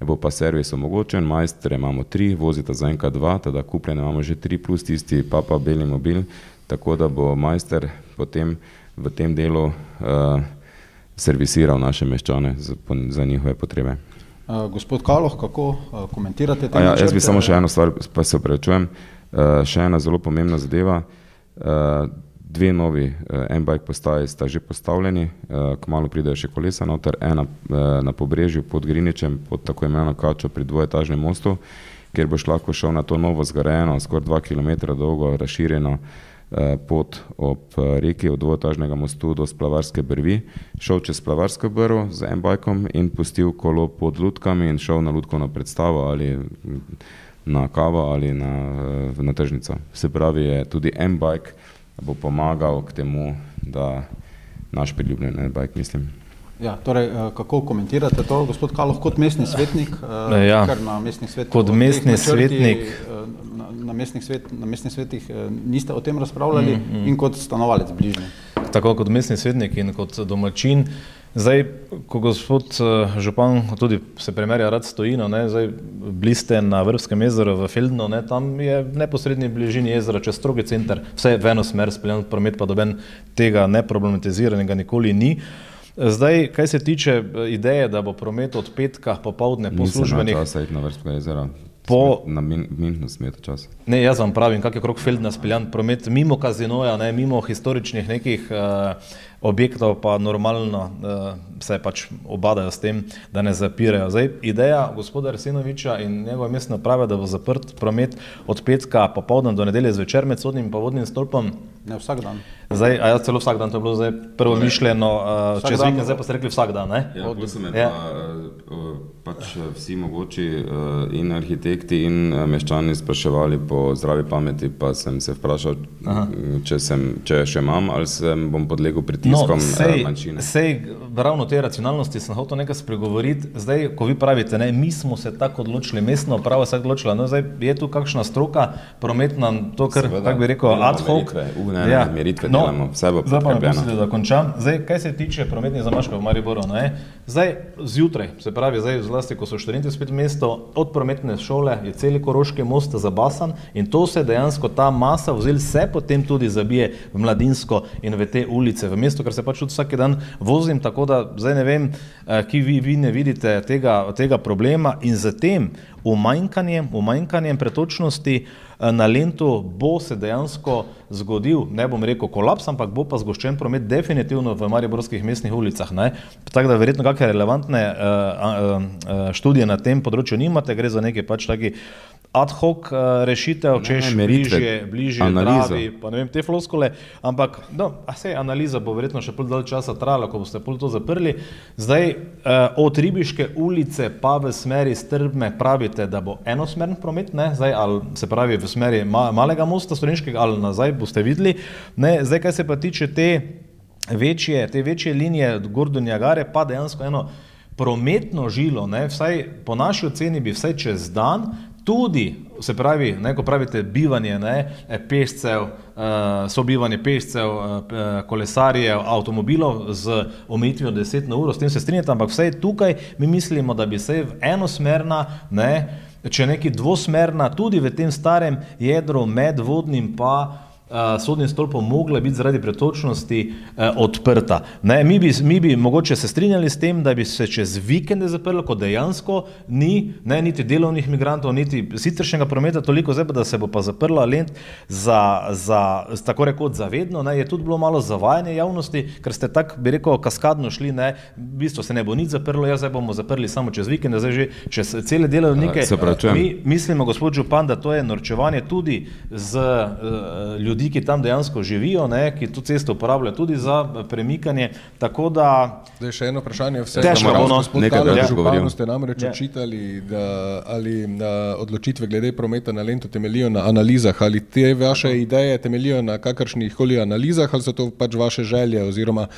bo pa servis omogočen, majstre imamo tri, vozita za enka dva, teda kupljene imamo že tri plus tisti papa beli mobil, tako da bo majster potem v tem delu uh, servisiral naše meščane za, za njihove potrebe. Uh, gospod Kaloh, kako uh, komentirate te ja, Jaz bi samo še eno stvar, pa se opravičujem, uh, še ena zelo pomembna zadeva. Uh, dve novi uh, M-bike postaji sta že postavljeni, uh, kmalo pridejo še kolesa noter, ena uh, na pobrežju pod Griničem, pod tako imenovano kačo pri dvojetažnem mostu, kjer boš lahko šel na to novo zgrajeno, skoraj dva km dolgo razširjeno Eh, pot ob eh, reki od dvotažnega mostu do Splavarske brvi, šel čez Splavarsko brvo z M-bajkom in pustil kolo pod lutkami in šel na lutkovno predstavo ali na kavo ali na, eh, na tržnico. Se pravi, je tudi M-bajk bo pomagal k temu, da naš priljubljen M-bajk, mislim. Ja, torej, kako komentirate to, gospod Kaloh, kot mestni svetnik? Ja, na mestnih svetnik kot mestni svetnik na mestnih, svet, na mestnih svetih eh, niste o tem razpravljali mm, mm. in kot stanovalec bližnji. Tako kot mestni svetnik in kot domačin. Zdaj, ko gospod eh, župan tudi se primerja rad stojino, ne, zdaj bliste na Vrbskem jezeru v Feldno, ne, tam je v neposrednji bližini jezera čez strogi center, vse v eno smer speljan promet, pa doben tega neproblematiziranega nikoli ni. Zdaj, kaj se tiče eh, ideje, da bo promet od petka popovdne po službenih... Nisem na časa iti na Vrbsko jezero. Po, na Münchnu smete čas. Ne, jaz vam pravim, kak je krok Feldna speljan promet mimo kazinoja, ne, mimo historičnih nekih uh, objektov, pa normalno uh, se pač obadajo s tem, da ne zapirajo. Zdaj, ideja gospoda Arsenoviča in njegove mestne prave, da bo zaprt promet od petka popovdan do nedelje zvečer med sodnim in vodnim stolpom. Ne, vsak dan. Zdaj, a ja, celo vsak dan, to je bilo zdaj prvo mišljeno, uh, čez vikend, zdaj pa ste rekli vsak dan, ne? Ja, ja. Pa, uh, pač vsi mogoči uh, in arhitekti in uh, meščani spraševali po zdravi pameti, pa sem se vprašal, če, sem, če še imam ali sem bom podlegel pritiskom no, sej, uh, manjšine. Sej, ravno te racionalnosti sem hotel nekaj spregovoriti. Zdaj, ko vi pravite, ne, mi smo se tako odločili, mestno pravo se je odločila, no zdaj je tu kakšna stroka, prometna, to kar, kako bi rekel, ad hoc. Meritve, ne, ja. meritve no, delamo, vse bo poskrbljeno. Da končam. Zdaj, kaj se tiče prometnih zamaškov v Mariboru, ne? zdaj zjutraj, se pravi, zdaj zlasti, ko so študenti spet mesto, od prometne šole je celi Koroški most zabasan in to se dejansko ta masa vzel se potem tudi zabije v mladinsko in v te ulice v mestu, ker se pač tudi vsak dan vozim, tako da zdaj ne vem, eh, ki vi, vi ne vidite tega, tega problema in zatem umanjkanjem, umanjkanjem pretočnosti na lentu bo se dejansko zgodil, ne bom rekel kolaps, ampak bo pa zgoščen promet definitivno v mariborskih mestnih ulicah. Ne? Tako da verjetno kakšne relevantne uh, uh, študije na tem področju nimate, gre za nekaj pač taki ad hoc uh, rešitev, če je bližje, bližje Dravi, pa ne vem, te floskole, ampak no, se analiza bo verjetno še pol dalj časa trajala, ko boste pol to zaprli. Zdaj, uh, od Ribiške ulice pa v smeri Strbme pravite, da bo enosmern promet, ne, zdaj, ali se pravi v smeri ma, malega mosta Storenškega ali nazaj, boste videli. Ne, zdaj, kaj se pa tiče te večje, te večje linije Gordonjagare, pa dejansko eno prometno žilo, ne, vsaj po naši oceni bi vsaj čez dan tudi, se pravi, ne, ko pravite bivanje ne, pešcev, uh, sobivanje pešcev, uh, kolesarjev, avtomobilov z omejitvijo 10 na uro, s tem se strinjate, ampak vse tukaj mi mislimo, da bi se enosmerna, ne, če neki dvosmerna, tudi v tem starem jedru med vodnim pa sodnim stolpom mogla biti zaradi pretočnosti uh, odprta. Ne, mi, bi, mi bi mogoče se strinjali s tem, da bi se čez vikende zaprlo, ko dejansko ni ne, niti delovnih migrantov, niti sitršnjega prometa, toliko zdaj, da se bo pa zaprla lent za, za tako rekoč zavedno. Ne, je tudi bilo malo zavajanje javnosti, ker ste tako, bi rekel, kaskadno šli, ne, v bistvu se ne bo nič zaprlo, ja, zdaj bomo zaprli samo čez vikende, zdaj že čez cele delovnike. Mi mislimo, gospod Župan, da to je norčevanje tudi z uh, ljudmi, ljudi, ki tam dejansko živijo, ne, ki to cesto uporabljajo tudi za premikanje. Da, Zdaj še eno vprašanje, vse težko je bilo. Nekaj več govorimo. Ste namreč ja. očitali, da ali na odločitve glede prometa na lento temeljijo na analizah, ali te vaše ideje temeljijo na kakršnih koli analizah, ali so to pač vaše želje oziroma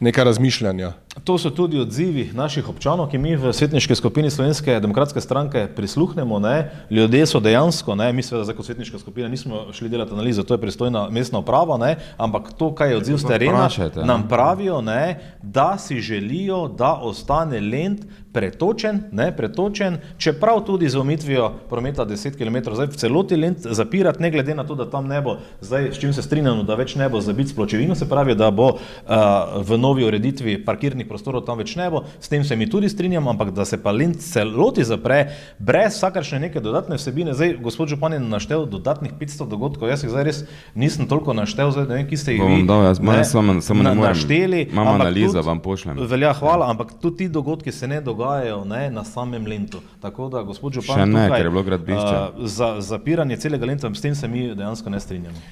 neka razmišljanja. To so tudi odzivi naših občanov, ki mi v svetniški skupini Slovenske demokratske stranke prisluhnemo. Ne. Ljudje so dejansko, ne, mi seveda kot svetniška skupina nismo šli delati analizo, to je pristojna mestna uprava, ne, ampak to, kaj je odziv z terena, nam pravijo, ne, da si želijo, da ostane lent pretočen, ne, pretočen, čeprav tudi z omitvijo prometa 10 km, zdaj v celoti lent zapirati, ne glede na to, da tam ne bo, zdaj s čim se strinjamo, da več ne bo zabit s pločevino, se pravi, da bo uh, v novi ureditvi parkirnih prostorov tam več ne bo, s tem se mi tudi strinjamo, ampak da se pa lent celoti zapre, brez vsakršne neke dodatne vsebine, zdaj gospod Župan je naštel dodatnih 500 dogodkov, jaz jih zdaj res nisem toliko naštel, zdaj ne vem, ki ste jih vi dal, jaz, ne, samo, samo ne morem, našteli. Imam analizo, vam pošljem. Velja, hvala, ampak tudi ti dogodki se ne dogajajo dogajajo ne, na samem lentu. Tako da, gospod Župan, Še ne, tukaj, ker je bilo gradbišče. Uh, za zapiranje celega lenta, s tem se mi dejansko ne strinjamo.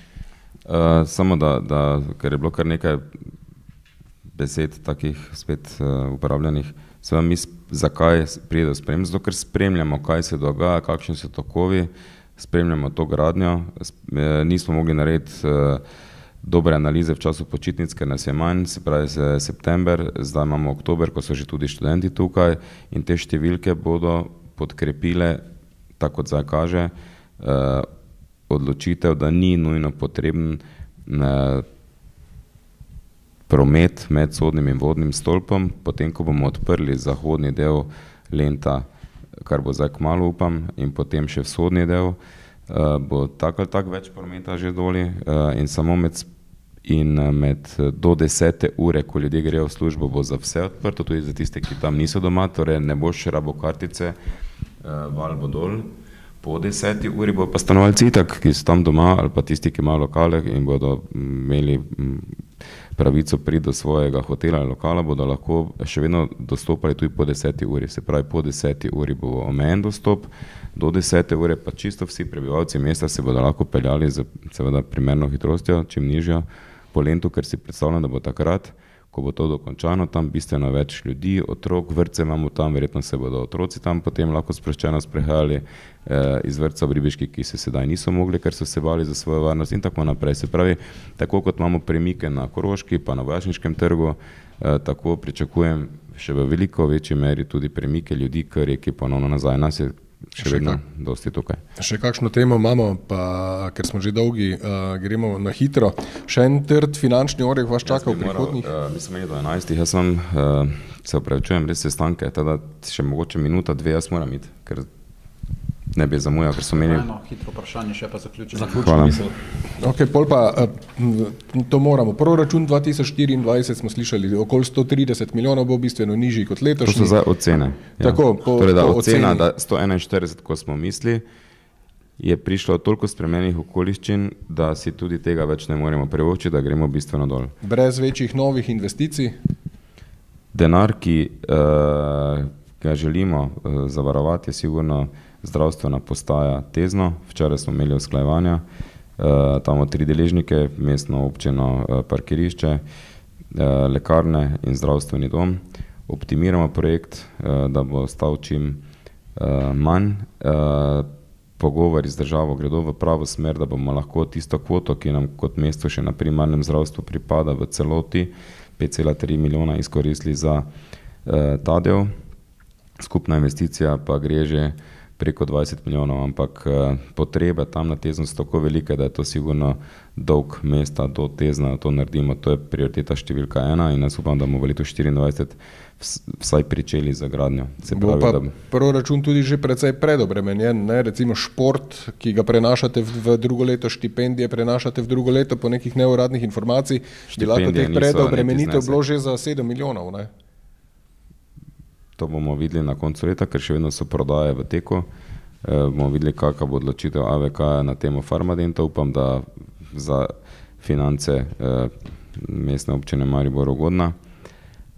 Uh, samo da, da, ker je bilo kar nekaj besed takih spet uh, uporabljenih, seveda mi, zakaj pride do spremljanja, zato ker spremljamo, kaj se dogaja, kakšni so tokovi, spremljamo to gradnjo, nismo mogli narediti uh, dobre analize v času počitnic, ker nas je manj, se pravi se september, zdaj imamo oktober, ko so že tudi študenti tukaj in te številke bodo podkrepile, tako kot zdaj kaže, eh, odločitev, da ni nujno potreben eh, promet med sodnim in vodnim stolpom, potem ko bomo odprli zahodni del lenta, kar bo zdaj kmalo upam, in potem še vzhodni del, uh, bo tako ali tako več prometa že doli uh, in samo med in eh, med eh, do desete ure, ko ljudje grejo v službo, bo za vse odprto, tudi za tiste, ki tam niso doma, torej ne boš rabo kartice, val bo dol. Po deseti uri bo pa stanovalci itak, ki so tam doma ali pa tisti, ki imajo lokale in bodo mm, imeli mm, pravico priti do svojega hotela ali lokala, bodo lahko še vedno dostopali tudi po deseti uri. Se pravi, po deseti uri bo omejen dostop, do desete ure pa čisto vsi prebivalci mesta se bodo lahko peljali z seveda primerno hitrostjo, čim nižjo, po lentu, ker si predstavljam, da bo takrat, ko bo to dokončano, tam bistveno več ljudi, otrok, vrtce imamo tam, verjetno se bodo otroci tam potem lahko sproščeno sprehajali eh, iz vrtca v Ribiški, ki se sedaj niso mogli, ker so se bali za svojo varnost in tako naprej. Se pravi, tako kot imamo premike na Koroški, pa na Vašniškem trgu, eh, tako pričakujem še v veliko večji meri tudi premike ljudi k reki ponovno nazaj. Nas je še vedno dosti tukaj. Še kakšno temo imamo, pa, ker smo že dolgi, uh, gremo na hitro. Še en trd finančni oreh vas čaka v prihodnjih? Uh, mi smo imeli do 11. Jaz sem, uh, se upravičujem, res sestanke, teda še mogoče minuta, dve jaz moram iti, ker ne bi zamujal, ker so imeli. Eno hitro vprašanje, še pa zaključim. Hvala. Okay, pol pa, eh, to moramo. Proračun 2024 smo slišali, okoli 130 milijonov bo bistveno nižji kot letošnji. To so zdaj ocene. Ja. Tako, po, torej, da po ocena, oceni. da 141, ko smo mislili, je prišlo toliko spremenjenih okoliščin, da si tudi tega več ne moremo privoščiti, da gremo bistveno dol. Brez večjih novih investicij. Denar, ki uh, ga želimo uh, zavarovati, je sigurno zdravstvena postaja Tezno. Včeraj smo imeli usklajevanja, uh, tam imamo tri deležnike, mestno občino, uh, parkirišče, uh, lekarne in zdravstveni dom. Optimiramo projekt, da bo stal čim manj. Pogovori z državo gredo v pravo smer, da bomo lahko tisto kvoto, ki nam kot mesto še na primarnem zdravstvu pripada v celoti, 5,3 milijona izkoristili za uh, ta del. Skupna investicija pa gre že preko 20 milijonov, ampak uh, potrebe tam na tezno so tako velike, da je to sigurno dolg mesta do tezna, da to naredimo. To je prioriteta številka ena in jaz upam, da bomo v letu 24 vsaj pričeli za gradnjo. Se pravi, pa da, proračun tudi že precej predobremenjen, ne? recimo šport, ki ga prenašate v, drugo leto, štipendije prenašate v drugo leto po nekih neuradnih informacij, bi lahko Štipendije teh predobremenitev bilo že za 7 milijonov. Ne? To bomo videli na koncu leta, ker še vedno so prodaje v teku. E, bomo videli, kakšna bo odločitev AVK na temo Farmadenta. Upam, da za finance e, mestne občine Maribor ugodna.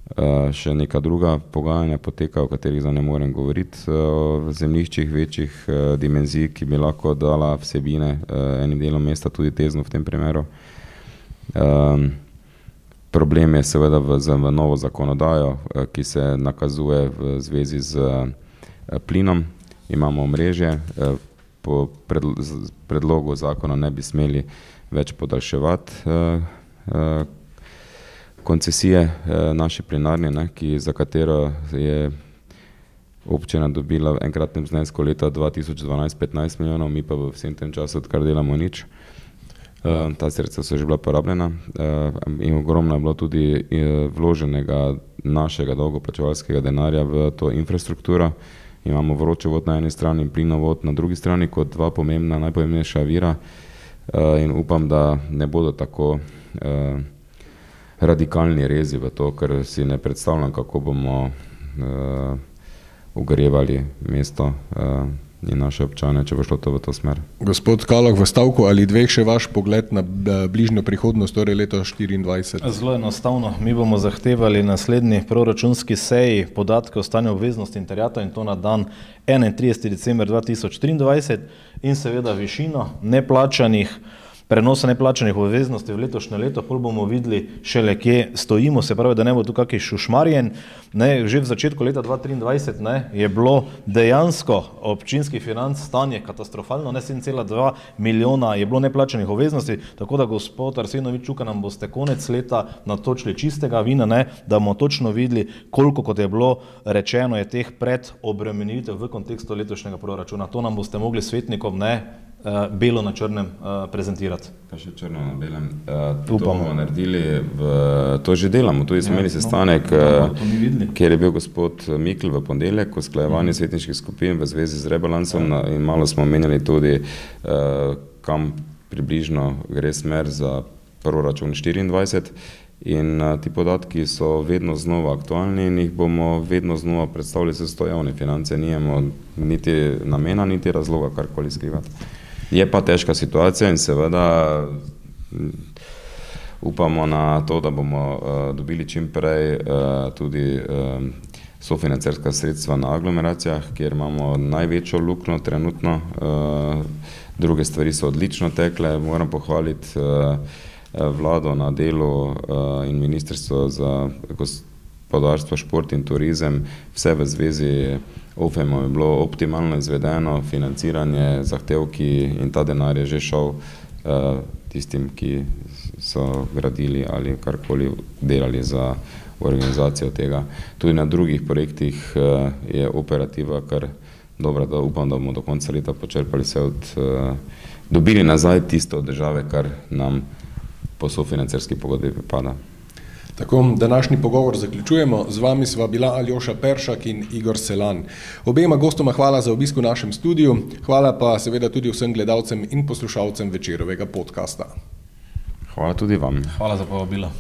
Uh, še neka druga pogajanja potekajo, o katerih zdaj ne morem govoriti, uh, v zemljiščih večjih uh, dimenzij, ki bi lahko dala vsebine uh, enim delom mesta, tudi tezno v tem primeru. Um, problem je seveda v, v novo zakonodajo, uh, ki se nakazuje v zvezi z uh, plinom. Imamo omrežje, uh, po predlogu zakona ne bi smeli več podaljševati koncesije eh, naše plinarne, ne, ki, za katero je občina dobila v enkratnem znesku leta 2012 15 milijonov, mi pa v vsem tem času, odkar delamo nič. Uh, ta sredstva so že bila porabljena uh, in ogromno je bilo tudi uh, vloženega našega dolgoplačevalskega denarja v to infrastrukturo. Imamo vročevod na eni strani in plinovod na drugi strani kot dva pomembna, najpomembnejša vira in upam, da ne bodo tako radikalni rezi v to, ker si ne predstavljam, kako bomo ogrevali mesto. In naše občane, če bo šlo to v to smer. Gospod Kalok, v stavku ali dveh še vaš pogled na bližnjo prihodnost, torej leto 2024? Zelo enostavno. Mi bomo zahtevali naslednji proračunski seji podatke o stanju obveznosti in terjatov in to na dan 31. december 2023 in seveda višino neplačanih prenosa neplačanih obveznosti v letošnje leto, pol bomo videli šele, kje stojimo, se pravi, da ne bo tu kakšen šušmarjen. Ne, že v začetku leta 2023 ne, je bilo dejansko občinski financ stanje katastrofalno, ne 7,2 milijona je bilo neplačanih obveznosti, tako da gospod Arsenovič Čuka nam boste konec leta natočili čistega vina, ne, da bomo točno videli, koliko kot je bilo rečeno je teh predobremenitev v kontekstu letošnjega proračuna. To nam boste mogli svetnikom ne uh, belo na črnem uh, prezentirati. Pa še črno na belem. Uh, to bomo naredili, v, to že delamo. Tu smo ja, imeli no, sestanek, no, kjer je bil gospod Mikl v ponedeljek, usklajevanje mhm. svetniških skupin v zvezi z rebalansom ja. in malo smo menjali tudi, uh, kam približno gre smer za proračun 24. In a, ti podatki so vedno znova aktualni in jih bomo vedno znova predstavili za sto javne finance. Nijemo niti namena, niti razloga karkoli skrivati. Je pa težka situacija in seveda upamo na to, da bomo uh, dobili čim prej uh, tudi uh, sofinancerska sredstva na aglomeracijah, kjer imamo največjo lukno trenutno. Uh, druge stvari so odlično tekle, moram pohvaliti uh, vlado na delu uh, in ministrstvo za gospodarstvo, šport in turizem, vse v zvezi OFEM-om je bilo optimalno izvedeno, financiranje, zahtevki in ta denar je že šel uh, tistim, ki so gradili ali karkoli delali za organizacijo tega. Tudi na drugih projektih uh, je operativa kar dobra, da upam, da bomo do konca leta počrpali vse od, uh, dobili nazaj tisto od države, kar nam po sofinancerski pogodbi pripada. Tako, današnji pogovor zaključujemo. Z vami sva bila Aljoša Peršak in Igor Selan. Obema gostoma hvala za obisk v našem studiu, hvala pa seveda tudi vsem gledalcem in poslušalcem večerovega podcasta. Hvala tudi vam. Hvala za povabilo.